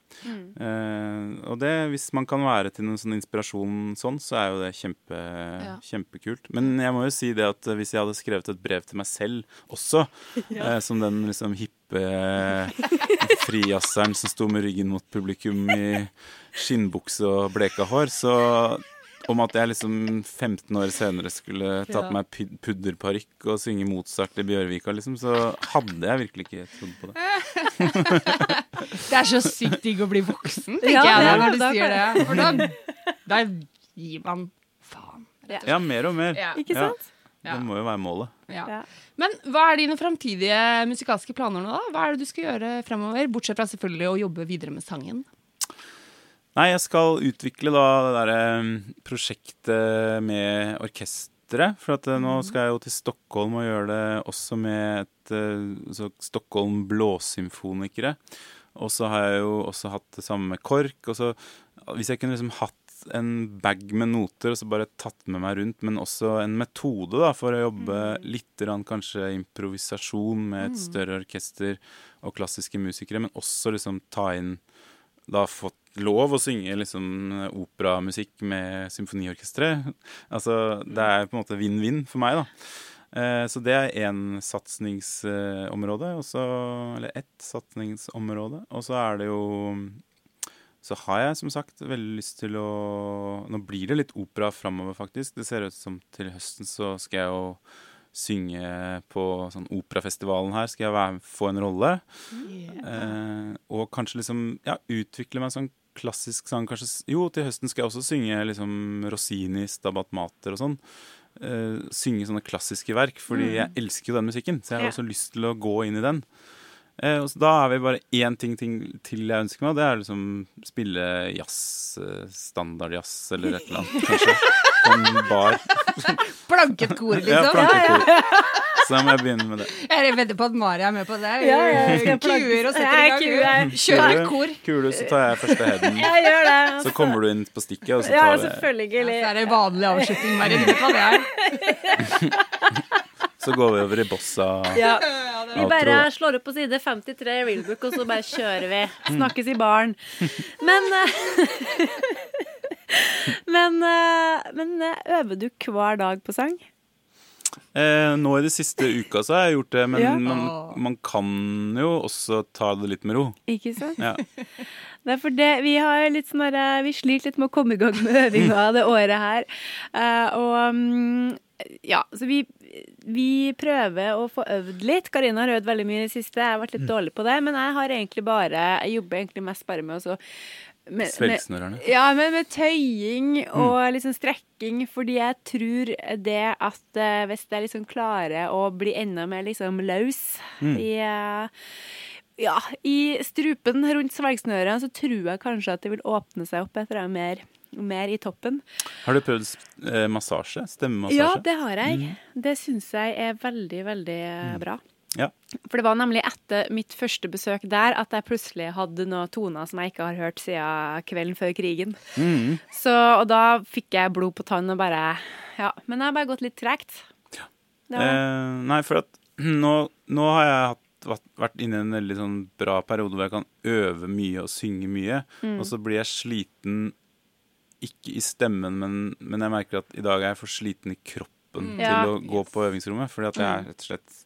Eh, og det, hvis man kan være til noen sånn inspirasjon sånn, så er jo det kjempe, kjempekult. Men jeg må jo si det at hvis jeg hadde skrevet et brev til meg selv også, eh, som den liksom hippe frijazzeren som sto med ryggen mot publikum i skinnbukse og bleka hår, så om at jeg liksom 15 år senere skulle tatt Ja. meg pud- pudderparykk og synge Mozart i Bjørvika, liksom, så hadde jeg virkelig ikke trodd på det. Det er så sykt digg å bli voksen, tenker Ja, jeg da, når du da sier det. For da, da gir man faen. Ja, mer og mer. Ja. Ikke sant? Ja. Det må jo være målet. Ja. Ja. Men hva er dine framtidige musikalske planer nå, da? Hva er det du skal gjøre fremover? Bortsett fra selvfølgelig å jobbe videre med sangen. Nei, jeg skal utvikle da det derre prosjektet med orkesteret. For at eh, nå skal jeg jo til Stockholm og gjøre det også med et eh, så Stockholm Blåsymfonikere. Og så har jeg jo også hatt det samme med KORK. Og så hvis jeg kunne liksom hatt en bag med noter og så bare tatt med meg rundt, men også en metode da, for å jobbe litt grann kanskje improvisasjon med et større orkester og klassiske musikere, men også liksom ta inn da fått lov å synge liksom operamusikk med symfoniorkesteret. Altså, det er på en måte vinn-vinn for meg, da. Eh, så det er én satsingsområde, eller ett satsingsområde. Og så er det jo Så har jeg som sagt veldig lyst til å Nå blir det litt opera framover, faktisk. Det ser ut som til høsten så skal jeg jo synge på sånn operafestivalen her. Skal jeg være, få en rolle. Eh, og kanskje liksom ja, utvikle meg sånn klassisk sang. Kanskje, jo, til høsten skal jeg også synge liksom Rossini, Stabat Mater og sånn. Uh, synge sånne klassiske verk, fordi jeg elsker jo den musikken. Så jeg har Ja. også lyst til å gå inn i den. Uh, og så da er vi bare én ting, ting til jeg ønsker meg, og det er liksom spille jazz, eh, standardjazz eller et eller annet, kanskje. På en bar. Planket kor, Ja, liksom. plankekor. Så da må jeg begynne med det. Jeg vedder på at Mari er med på det. Ja, ja, Kuer og setter i gang. kue. Kjører kor kor. Kule, så tar jeg første headen. Jeg gjør det. Så kommer du inn på stikket, og så tar Ja, selvfølgelig. så er det vanlig avslutning, Mari. Du vet hva det er. Så går vi over i bossa. Ja. Vi bare slår opp på side 53 i Reelbook, og så bare kjører vi. Snakkes i baren. Men eh, Men, eh, men eh, øver du hver dag på sang? Eh, nå i de siste uka så har jeg gjort det, men Ja. man, man kan jo også ta det litt med ro. Ikke sant? Ja. Det er for det, vi har litt sånn Vi sliter litt med å komme i gang med øvinga det året her. Eh, og mm, ja, så vi, vi prøver å få øvd litt. Karina har øvd veldig mye i det siste. Jeg har vært litt dårlig på det. Men jeg har egentlig bare Jeg jobber egentlig mest bare med å så med- med- Ja, men med tøying og liksom strekking, fordi jeg tror det at uh, hvis jeg liksom klarer å bli enda mer liksom løs i, uh, ja, i strupen rundt svelgsnøret så tror jeg kanskje at det vil åpne seg opp etter det mer, mer i toppen. Har du prøvd eh, massasje? Stemmemassasje? Ja, det har jeg. Det syns jeg er veldig, veldig eh, bra. Ja. For det var nemlig etter mitt første besøk der at jeg plutselig hadde noen toner som jeg ikke har hørt siden kvelden før krigen. Mm. Så, og da fikk jeg blod på tann og bare Ja. Men det har bare gått litt tregt. Ja. Eh, nei, for at nå, nå har jeg hatt, vært- inne i en veldig sånn bra periode hvor jeg kan øve mye og synge mye. Mm. Og så blir jeg sliten, ikke i stemmen, men, men jeg merker at i dag er jeg for sliten i kroppen Mm. Ja. til å gå på øvingsrommet. Fordi at jeg er rett og slett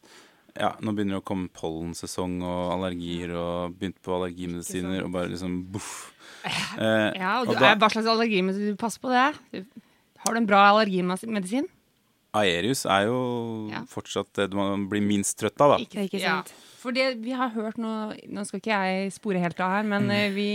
ja, Nå begynner det å komme pollensesong og allergier og begynt på allergimedisiner og bare liksom boff. Eh, Ja, og du, og da- er, Hva slags allergimedisin? passer på det. Har du en bra allergimedisin? Aerius er jo Ja. fortsatt det man blir minst trøtt av, da. Ikke sant? For det vi har hørt nå Nå skal ikke jeg spore helt av her, men Mm. eh, vi,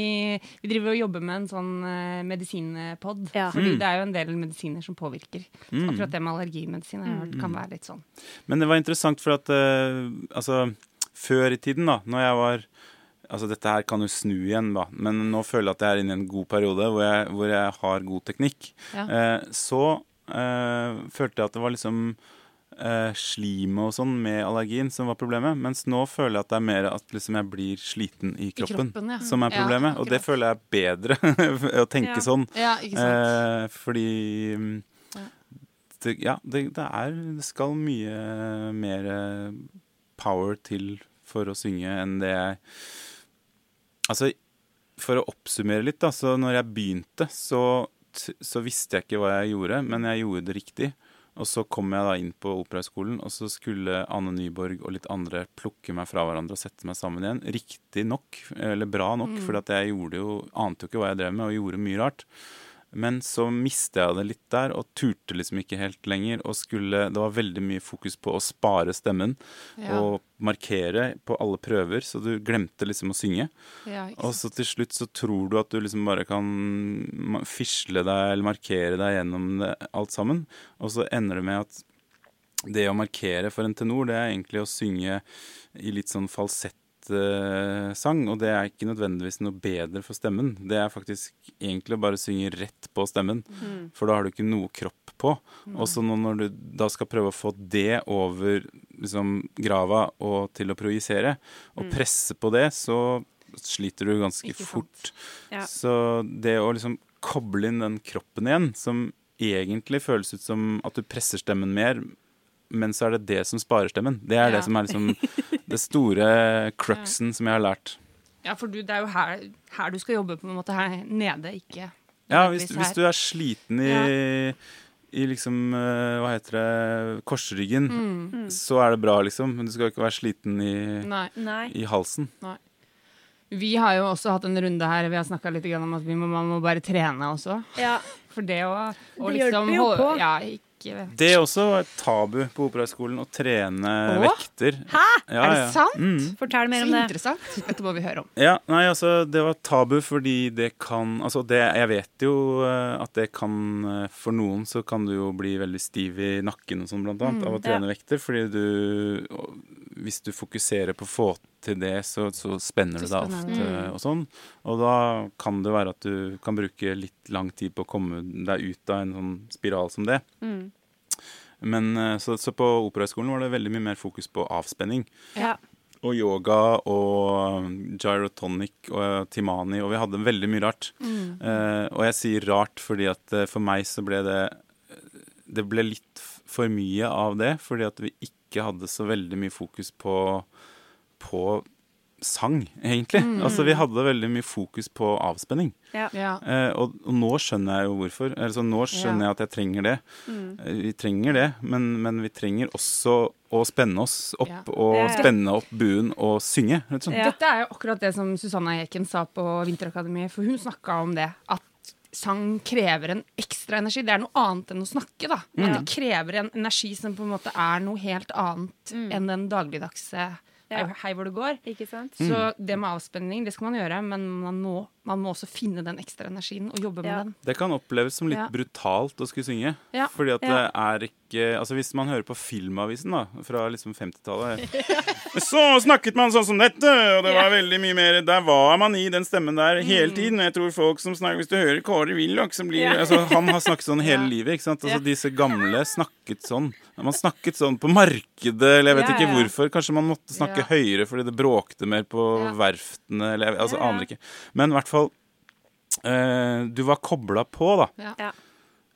vi driver og jobber med en sånn uh, medisinpod. Ja. Fordi Mm. det er jo en del medisiner som påvirker. Så akkurat det med allergimedisin har jeg hørt Mm. kan være litt sånn. Men det var interessant for at uh, altså, før i tiden, da, når jeg var Altså, dette her kan jo snu igjen, da, men nå føler jeg at jeg er inne i en god periode hvor jeg, hvor jeg har god teknikk. Ja. Eh, så eh, følte jeg at det var liksom eh, slimet og sånn med allergien som var problemet. Mens nå føler jeg at det er mer at liksom jeg blir sliten i kroppen, kroppen, ja. som er Ja, problemet. og det føler jeg er bedre, å tenke Ja. sånn. Ja, ikke sant. Eh, fordi Ja. det, ja, det, det er Det skal mye mer power til for å synge enn det jeg Altså, for å oppsummere litt, da, så når jeg begynte, så, så visste jeg ikke hva jeg gjorde, men jeg gjorde det riktig. Og så kom jeg da inn på Operahøgskolen, og så skulle Anne Nyborg og litt andre plukke meg fra hverandre og sette meg sammen igjen. Riktig nok, eller bra nok, for jeg gjorde jo, ante jo ikke hva jeg drev med, og gjorde mye rart. Men så mistet jeg det litt der, og turte liksom ikke helt lenger. Og skulle, det var veldig mye fokus på å spare stemmen Ja. og markere på alle prøver, så du glemte liksom å synge. Ja, Og så til slutt så tror du at du liksom bare kan fisle deg eller markere deg gjennom det, alt sammen. Og så ender det med at det å markere for en tenor, det er egentlig å synge i litt sånn falsettsang, og det er ikke nødvendigvis noe bedre for stemmen. Det er faktisk egentlig å bare synge rett på stemmen, for da har du ikke noe kropp på. Og så når du da skal prøve å få det over liksom, grava og til å projisere, og presse på det, så sliter du ganske fort. Ja. Så det å liksom koble inn den kroppen igjen, som egentlig føles ut som at du presser stemmen mer, men så er det det som sparer stemmen. Det er Ja. det som er liksom det store cruxen som jeg har lært. Ja, for du, det er jo her, her du skal jobbe, på en måte. Her nede, ikke Ja, hvis, hvis du er sliten i, i liksom eh, Hva heter det Korsryggen, Mm. så er det bra, liksom. Men du skal ikke være sliten i, Nei. Nei. i halsen. Vi har jo også hatt en runde her, vi har snakka litt om at vi må, man må bare trene også. Ja. For det å å Det liksom, hjelper jo på. Ja, ikke Det også et tabu på Operahøgskolen, å trene Åh? vekter. Hæ? Ja, Er det ja. sant? Mm. Fortell Så mer om det. Så interessant. Dette må vi høre om. Ja, nei, altså det var tabu fordi det kan Altså det, jeg vet jo eh, at det kan eh, For noen så kan du jo bli veldig stiv i nakken og sånn blant annet av å trene vekter, fordi du Hvis du fokuserer på å få til det, så, så spenner du deg ofte ofte og sånn. Og da kan det være at du kan bruke litt lang tid på å komme deg ut av en sånn spiral som det. Mm. Men eh, så, så på Operahøgskolen var det veldig mye mer fokus på avspenning Ja. og yoga og gyrotonic og timani, og vi hadde veldig mye rart. Eh, og jeg sier rart fordi at eh, for meg så ble det Det ble litt for mye av det, fordi at vi ikke hadde så veldig mye fokus på, på sang, egentlig. Altså vi hadde veldig mye fokus på avspenning. Ja. Ja. Eh, og, og nå skjønner jeg jo hvorfor. Altså, nå skjønner Ja. jeg at jeg trenger det. Mm. Eh, Vi trenger det, men, men vi trenger også å spenne oss opp Ja. og spenne opp buen og synge. Dette er jo akkurat det som Susanna Eken sa på Vinterakademiet, for hun snakka om det. At sang krever en ekstra energi. Det er noe annet enn å snakke, da. Mm. At det krever en energi som på en måte er noe helt annet enn den dagligdagse hei, Ja. hei hvor det går. Ikke sant? Mm. Så det med avspenning, det skal man gjøre, men man må, man må også finne den ekstra energien og jobbe Ja. med den. Det kan oppleves som litt Ja. brutalt å skulle synge. Ja. Fordi at Ja. det er ikke Altså Hvis man hører på Filmavisen da fra liksom 50-tallet Så snakket man sånn som dette, og det var veldig mye mer Der var man i den stemmen der hele tiden. Jeg tror folk som snakker Hvis du hører Kåre Willoch, som blir altså, Han har snakket sånn hele livet. ikke sant? Altså Disse gamle snakket sånn. Man snakket sånn på markedet, eller jeg vet ikke hvorfor. Kanskje man måtte snakke høyere fordi det bråkte mer på verftene, eller jeg altså, aner ikke. Men i hvert fall eh, Du var kobla på, da. Ja.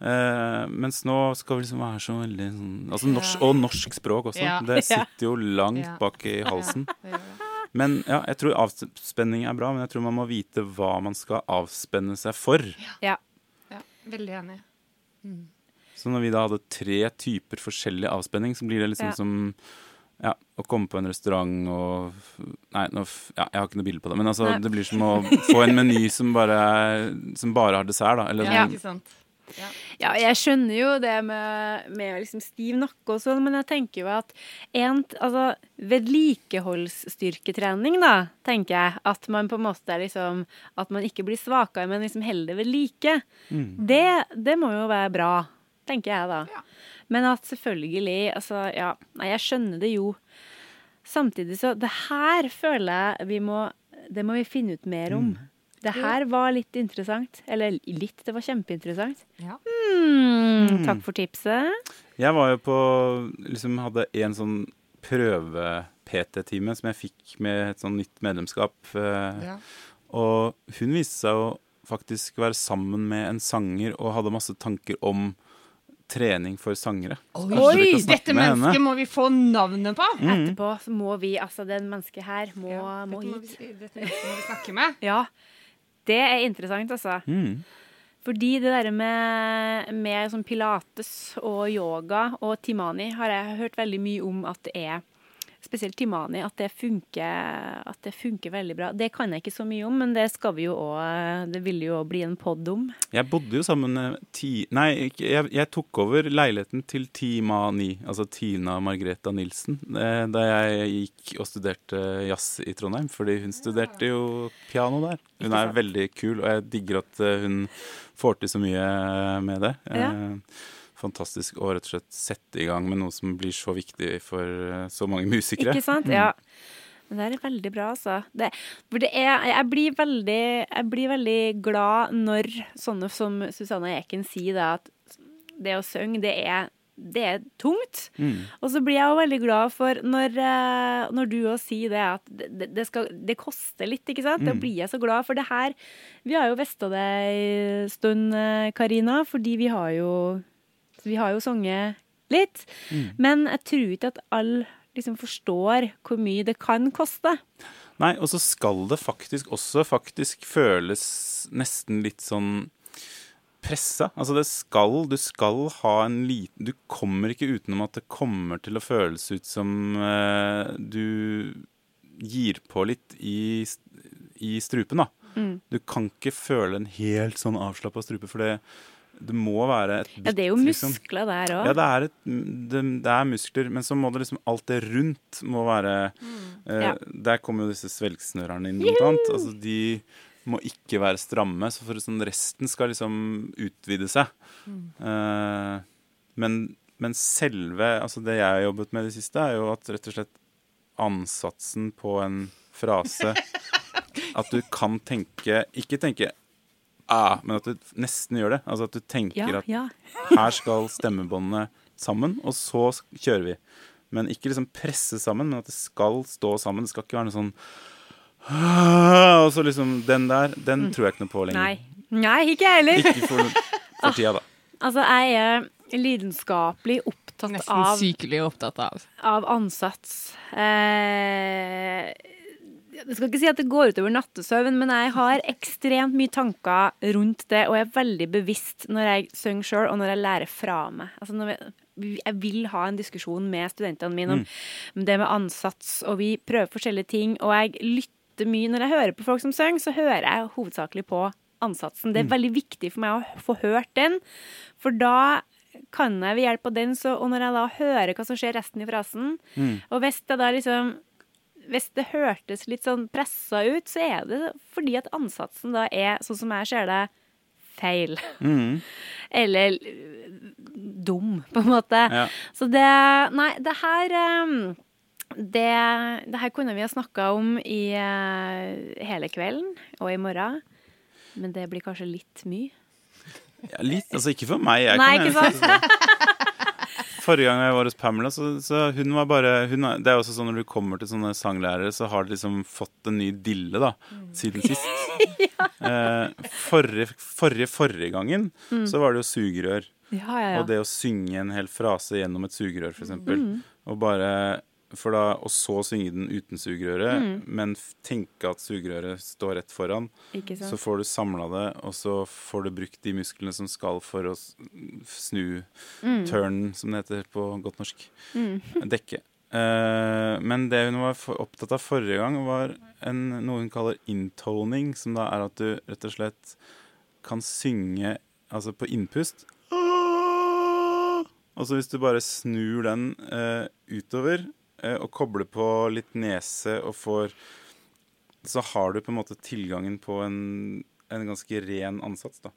Eh, mens nå skal vi liksom være så veldig sånn altså norsk, Og norsk språk også. Ja. Det sitter jo langt Ja. bak i halsen. Men ja, jeg tror avspenning er bra, men jeg tror man må vite hva man skal avspenne seg for. Ja. Ja, veldig enig. Så når vi da hadde tre typer forskjellig avspenning, så blir det liksom Ja. som ja, å komme på en restaurant og Nei, nå, ja, jeg har ikke noe bilde på det, men altså, Nei. det blir som å få en meny som bare, som bare har dessert, da. Eller Ja, sånn, ikke sant. Ja, jeg skjønner jo det med, med liksom stiv nakke og sånn, men jeg tenker jo at en, altså, vedlikeholdsstyrketrening, da, tenker jeg, at man på en måte er liksom At man ikke blir svakere, men liksom holder ved like. Det, det må jo være bra, tenker jeg da. Ja. Men at selvfølgelig, altså, ja Nei, jeg skjønner det jo. Samtidig så Det her føler jeg vi må Det må vi finne ut mer om. Det her var litt interessant. Eller litt, det var kjempeinteressant. Ja. Mm, takk for tipset. Jeg var jo på liksom Hadde en sånn prøve-PT-time som jeg fikk med et sånn nytt medlemskap. eh, Ja. Og hun viste seg å faktisk være sammen med en sanger og hadde masse tanker om trening for sangere. Oi, dette henne. mennesket må vi få navnet på! Etterpå så må vi, altså den mennesket her, må, Ja, må dette Må vi, dette mennesket må vi snakke med. Ja. Det er interessant, altså. Mm. Fordi det der med, med sånn pilates og yoga og timani har jeg hørt veldig mye om at det er Spesielt timani, at det funker, at det funker veldig bra. Det kan jeg ikke så mye om, men det skal vi jo òg Det vil jo bli en pod om. Jeg bodde jo sammen med ti... Nei, jeg, jeg tok over leiligheten til Timani, altså Tina Margreta Nilsen, eh, da jeg gikk og studerte jazz i Trondheim. Fordi hun studerte jo piano der. Hun er veldig kul, og jeg digger at eh, hun får til så mye med det. Ja. Fantastisk å rett og slett sette i gang med noe som blir så viktig for eh, så mange musikere. Ikke sant? Ja. Men det er veldig bra, altså. Det, for det er, jeg, blir veldig, jeg blir veldig glad når sånne som Susanne Eken sier det, at det å synge, det er, det er tungt. Mm. Og så blir jeg jo veldig glad for når, eh, når du òg sier det, at det, skal, det koster litt, ikke sant? Da Mm. blir jeg så glad for det her. Vi har jo visst det en stund, eh, Karina, fordi vi har jo Vi har jo sunget litt. Mm. Men jeg tror ikke at alle liksom forstår hvor mye det kan koste. Nei, og så skal det faktisk også faktisk føles nesten litt sånn pressa. Altså det skal Du skal ha en liten Du kommer ikke utenom at det kommer til å føles ut som eh, du gir på litt i, i strupen, da. Mm. Du kan ikke føle en helt sånn avslappa strupe, for det, det må være et Ja, det er jo muskler liksom. muskler der òg. Ja, det er, et, det, det er muskler, men så må det liksom alt det rundt må være eh, Mm. Ja. Der kommer jo disse svelgsnørerne inn, blant annet. Altså, de må ikke være stramme, så for sånn resten skal liksom utvide seg. Mm. Eh, men, men selve Altså, det jeg har jobbet med i det siste, er jo at rett og slett ansatsen på en frase At du kan tenke Ikke tenke ah, men at du nesten gjør det. Altså at du tenker Ja, at ja. her skal stemmebåndene sammen, og så kjører vi. Men ikke liksom presse sammen, men at det skal stå sammen. Det skal ikke være noe sånn «Ah», Og så liksom Den der, den tror jeg ikke noe på lenger. Nei. Nei, ikke jeg heller. Ikke for, for tida, da. Altså, jeg er lidenskapelig opptatt Nesten av, sykelig opptatt av. av ansats. Eh, jeg skal ikke si at det går utover nattesøvn, men jeg har ekstremt mye tanker rundt det, og jeg er veldig bevisst når jeg synger sjøl, og når jeg lærer fra meg. Altså når jeg, jeg vil ha en diskusjon med studentene mine om mm. det med ansats, og vi prøver forskjellige ting, og jeg lytter mye når jeg hører på folk som synger, så hører jeg hovedsakelig på ansatsen. Det er veldig viktig for meg å få hørt den, for da kan jeg ved hjelp av den, så, og når jeg da hører hva som skjer resten i frasen, og hvis jeg da liksom hvis det hørtes litt sånn pressa ut, så er det fordi at ansatsen da er, sånn som jeg ser det, feil. Mm. Eller øh, dum, på en måte. Ja. Så det Nei, det her eh, det, det her kunne vi ha snakka om i eh, hele kvelden og i morgen. Men det blir kanskje litt mye. Ja, litt, altså ikke for meg. Jeg Nei, kan ikke sant? Forrige gang jeg var hos Pamela, så, så hun var bare hun, Det er også sånn når du kommer til sånne sanglærere, så har de liksom fått en ny dille, da, siden sist. eh, forrige, forrige, forrige gangen så var det jo sugerør. Ja, ja, ja. Og det å synge en hel frase gjennom et sugerør, for eksempel. Og bare for da, Og så synge den uten sugerøret, men tenke at sugerøret står rett foran. Ikke Så får du samla det, og så får du brukt de musklene som skal for å snu snu turnen, som det heter på godt norsk. Dekke. Uh, men det hun var for, opptatt av forrige gang, var en, noe hun kaller intoning, som da er at du rett og slett kan synge altså på innpust. Og så hvis du bare snur den uh, utover og kobler på litt nese og får Så har du på en måte tilgangen på en, en ganske ren ansats, da.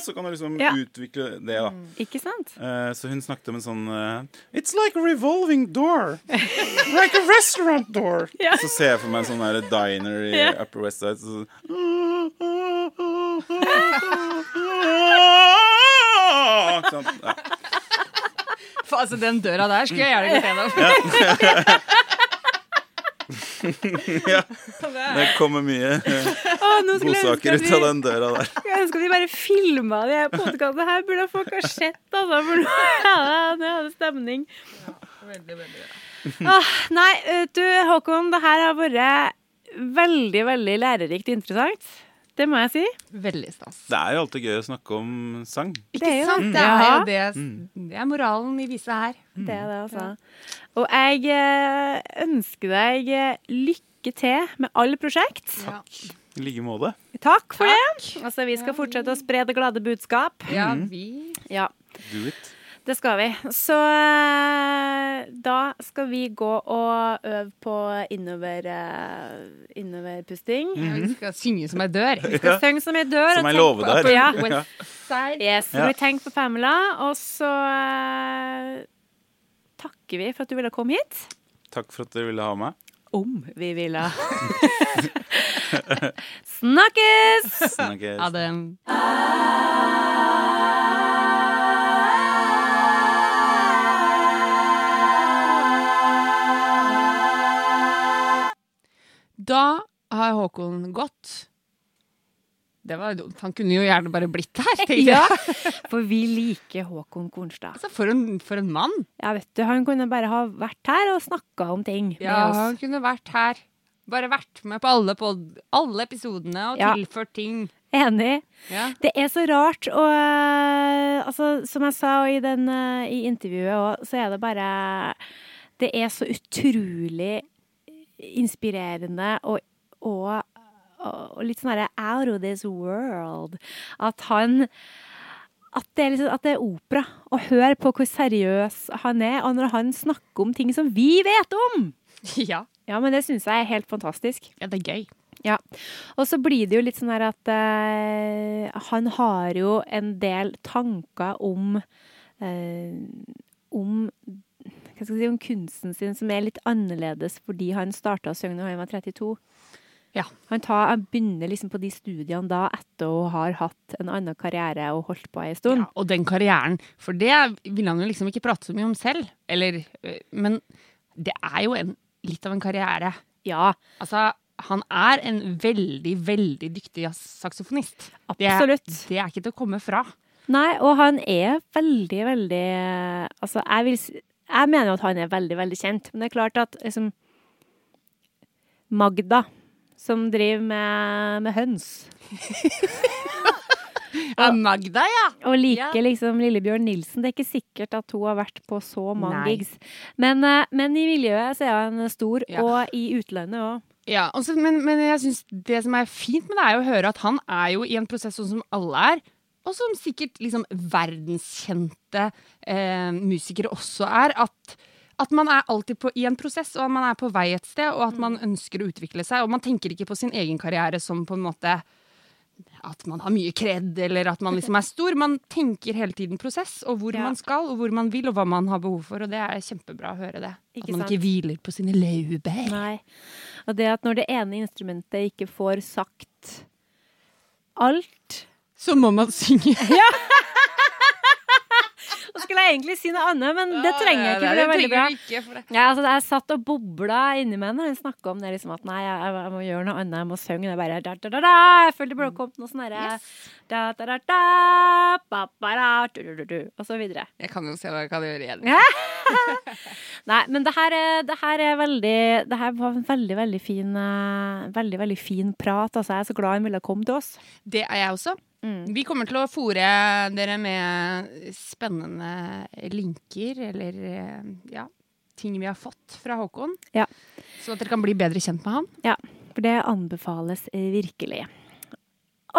Så kan du liksom Ja. utvikle det, da. Ikke sant? Eh, så hun snakket om en sånn eh, It's like a revolving door. like a restaurant door. Ja. Så ser jeg for meg en sånn der diner i Ja. Upper West Side. Så, Ikke sant? ja. Altså, den døra der skulle jeg gjerne gått gjennom. Det kommer mye eh, godsaker ut av den døra der. jeg ønsker at vi bare filma de her podkastene her. Burde folk ha sett, altså. For nå er det, Veldig, stemning. Ah, nei, du, Håkon, det her har vært veldig, veldig lærerikt interessant. Det må jeg si. Veldig stas. Det er jo alltid gøy å snakke om sang. Ikke Det er jo sant? det. Det er jo det, det er moralen i visa her. Det er det, altså. Og jeg eh, ønsker deg eh, lykke til med alle prosjekt. Takk. I like måte. Takk for det. Altså, vi skal fortsette å spre det glade budskap. Ja, Mhm. vi Ja, Do it. Det skal vi. Så eh, da skal vi gå og øve på innover, eh, innoverpusting. ja, vi skal synge som ei dør. Vi skal synge som ei dør. Som ei der. Ja. Yes, så Ja. vi tenker på Pamela, og så eh, takker vi for at du ville komme hit. Takk for at du ville ha meg. Om vi ville. Snakkes! Snakkes. Ha det. Da har Håkon gått. Det var dumt. Han kunne jo gjerne bare blitt her. tenkte jeg. Ja, for vi liker Håkon Kornstad. Altså, for, en, for en mann. Ja, vet du, Han kunne bare ha vært her og snakka om ting Ja, med han kunne vært her. Bare vært med på alle, på alle episodene og Ja. tilført ting. Enig. Ja. Det er så rart, og eh, altså, som jeg sa i, den, eh, i intervjuet òg, så er det bare Det er så utrolig inspirerende og, og, og litt sånn herre out of this world. At han at det, er liksom, at det er opera. Og hør på hvor seriøs han er, og når han snakker om ting som vi vet om! ja. Ja, men det syns jeg er helt fantastisk. Ja, det er gøy. Ja. Og så blir det jo litt sånn her at uh, han har jo en del tanker om uh, om hva skal jeg si, om kunsten sin som er litt annerledes fordi han starta å synge da han var 32. Ja. Han, tar, han begynner liksom på de studiene da etter å ha hatt en annen karriere og holdt på ei stund. Ja, og den karrieren. For det ville han jo liksom ikke prate så mye om selv. Eller, øh, men det er jo en, litt av en karriere. Ja, Altså, han er en veldig, veldig dyktig saksofonist. Absolutt. det er ikke til å komme fra. Nei, og han er veldig, veldig Altså, jeg vil s- Jeg mener jo at han er veldig, veldig kjent, men det er klart at liksom Magda, som driver med, med høns, Ja, Magda, ja! og liker Ja. liksom Lillebjørn Nilsen Det er ikke sikkert at hun har vært på så mange Nei. gigs. Men, eh, men i miljøet så er han stor, Ja. og i utlandet òg. ja også, men, men jeg synes det som er fint med det, er å høre at han er jo i en prosess sånn som alle er. Og som sikkert liksom verdenskjente eh, musikere også er. At, at man er alltid på, i en prosess, og at man er på vei et sted, og at man ønsker å utvikle seg. Og man tenker ikke på sin egen karriere som på en måte at man har mye kred, eller at man liksom er stor. Man tenker hele tiden prosess, og hvor Ja. man skal, og hvor man vil, og hva man har behov for. Og det er kjempebra å høre det. Ikke at man sant? ikke hviler på sine laurbær. Nei. Og det at når det ene instrumentet ikke får sagt alt Så må man synge. Nå skulle jeg egentlig si noe annet, men det trenger jeg ikke. for det er veldig bra. Ja, altså, jeg satt og bobla inni meg når hun snakka om det. liksom At nei, jeg, jeg må gjøre noe annet. Jeg må synge. Det er bare da, da, da, da. Jeg følte det burde kommet noe sånn herre Yes. da, da, da, da, ba, ba, da, du, du, du, du, Og så videre. Jeg kan jo se hva jeg kan gjøre igjen. Nei, men det her, er, det her er veldig Det her var en veldig, veldig fin eh, Veldig, veldig fin prat. Altså, jeg er så glad hun ville komme til oss. Det er jeg også. Mm. Vi kommer til å fòre dere med spennende linker, eller eh, ja, ting vi har fått fra Håkon. Ja. Så at dere kan bli bedre kjent med han. Ja, For det anbefales virkelig.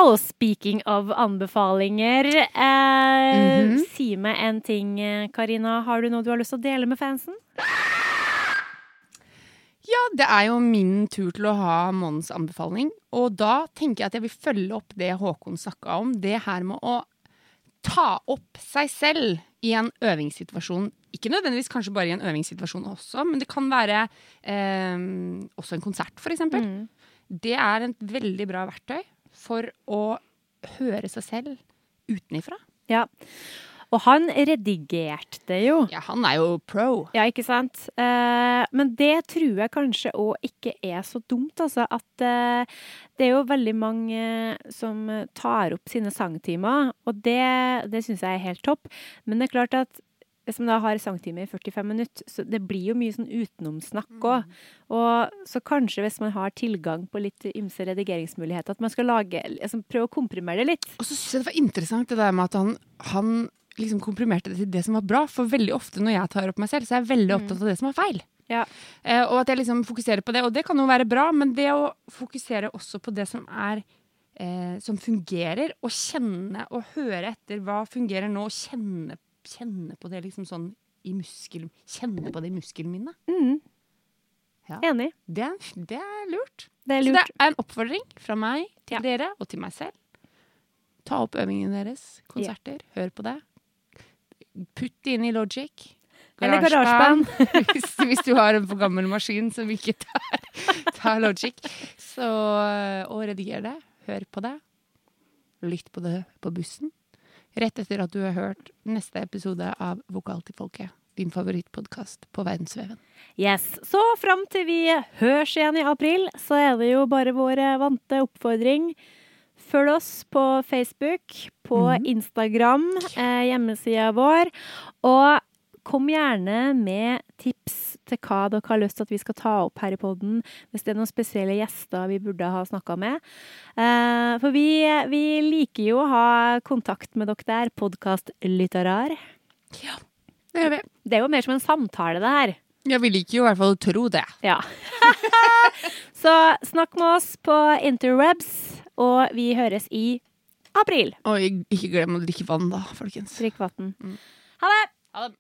Og speaking of anbefalinger, eh, Mhm. si meg en ting, Karina. Har du noe du har lyst til å dele med fansen? Ja, det er jo min tur til å ha månedens anbefaling. Og da tenker jeg at jeg vil følge opp det Håkon snakka om. Det her med å ta opp seg selv i en øvingssituasjon. Ikke nødvendigvis kanskje bare i en øvingssituasjon også, men det kan være eh, også en konsert, f.eks. Mm. Det er et veldig bra verktøy for å høre seg selv utenifra. Ja. Og han redigerte det jo. Ja, han er jo pro. Ja, ikke sant? Eh, men det tror jeg kanskje òg ikke er så dumt, altså. At eh, det er jo veldig mange som tar opp sine sangtimer, og det, det syns jeg er helt topp. Men det er klart at man da har sangtime i 45 minutter, så det blir jo mye sånn utenomsnakk òg. Og så kanskje hvis man har tilgang på litt ymse redigeringsmuligheter, at man skal lage, liksom, prøve å komprimere det litt. Og så syns jeg det var interessant det der med at han, han liksom komprimerte det til det som var bra. For veldig ofte når jeg tar opp meg selv, så er jeg veldig opptatt av det som er feil. Ja. Eh, og at jeg liksom fokuserer på det. Og det kan jo være bra, men det å fokusere også på det som er eh, som fungerer, og kjenne og høre etter hva fungerer nå, og kjenne, kjenne på det liksom sånn i muskel... Kjenne på det i muskelminnet. Mm. Ja. Enig. Det, er- det er lurt. Det er Så det er en oppfordring fra meg til Ja. dere og til meg selv. Ta opp øvingene deres, konserter, hør på det. Putt det inn i Logic. Eller garasjeband. hvis, hvis du har en for gammel maskin som ikke tar, tar Logic. Så, og rediger det. Hør på det. Lytt på det på bussen. Rett etter at du har hørt neste episode av Vokal til folket. Din favorittpodkast på verdensveven. Yes. Så fram til vi høres igjen i april, så er det jo bare vår eh, vante oppfordring. Følg oss på Facebook, på Mhm. Instagram, eh, hjemmesida vår. Og kom gjerne med tips til hva dere har lyst til at vi skal ta opp her i podden. Hvis det er noen spesielle gjester vi burde ha snakka med. Eh, for vi, vi liker jo å ha kontakt med dere der, podkastlyttere. Det gjør vi. Det er jo mer som en samtale, det her. Ja, vi liker jo i hvert fall å tro det. Ja. Så snakk med oss på interwebs, og vi høres i april. Og ikke glem å drikke vann, da, folkens. Drikk vann. Ha det! Ha det.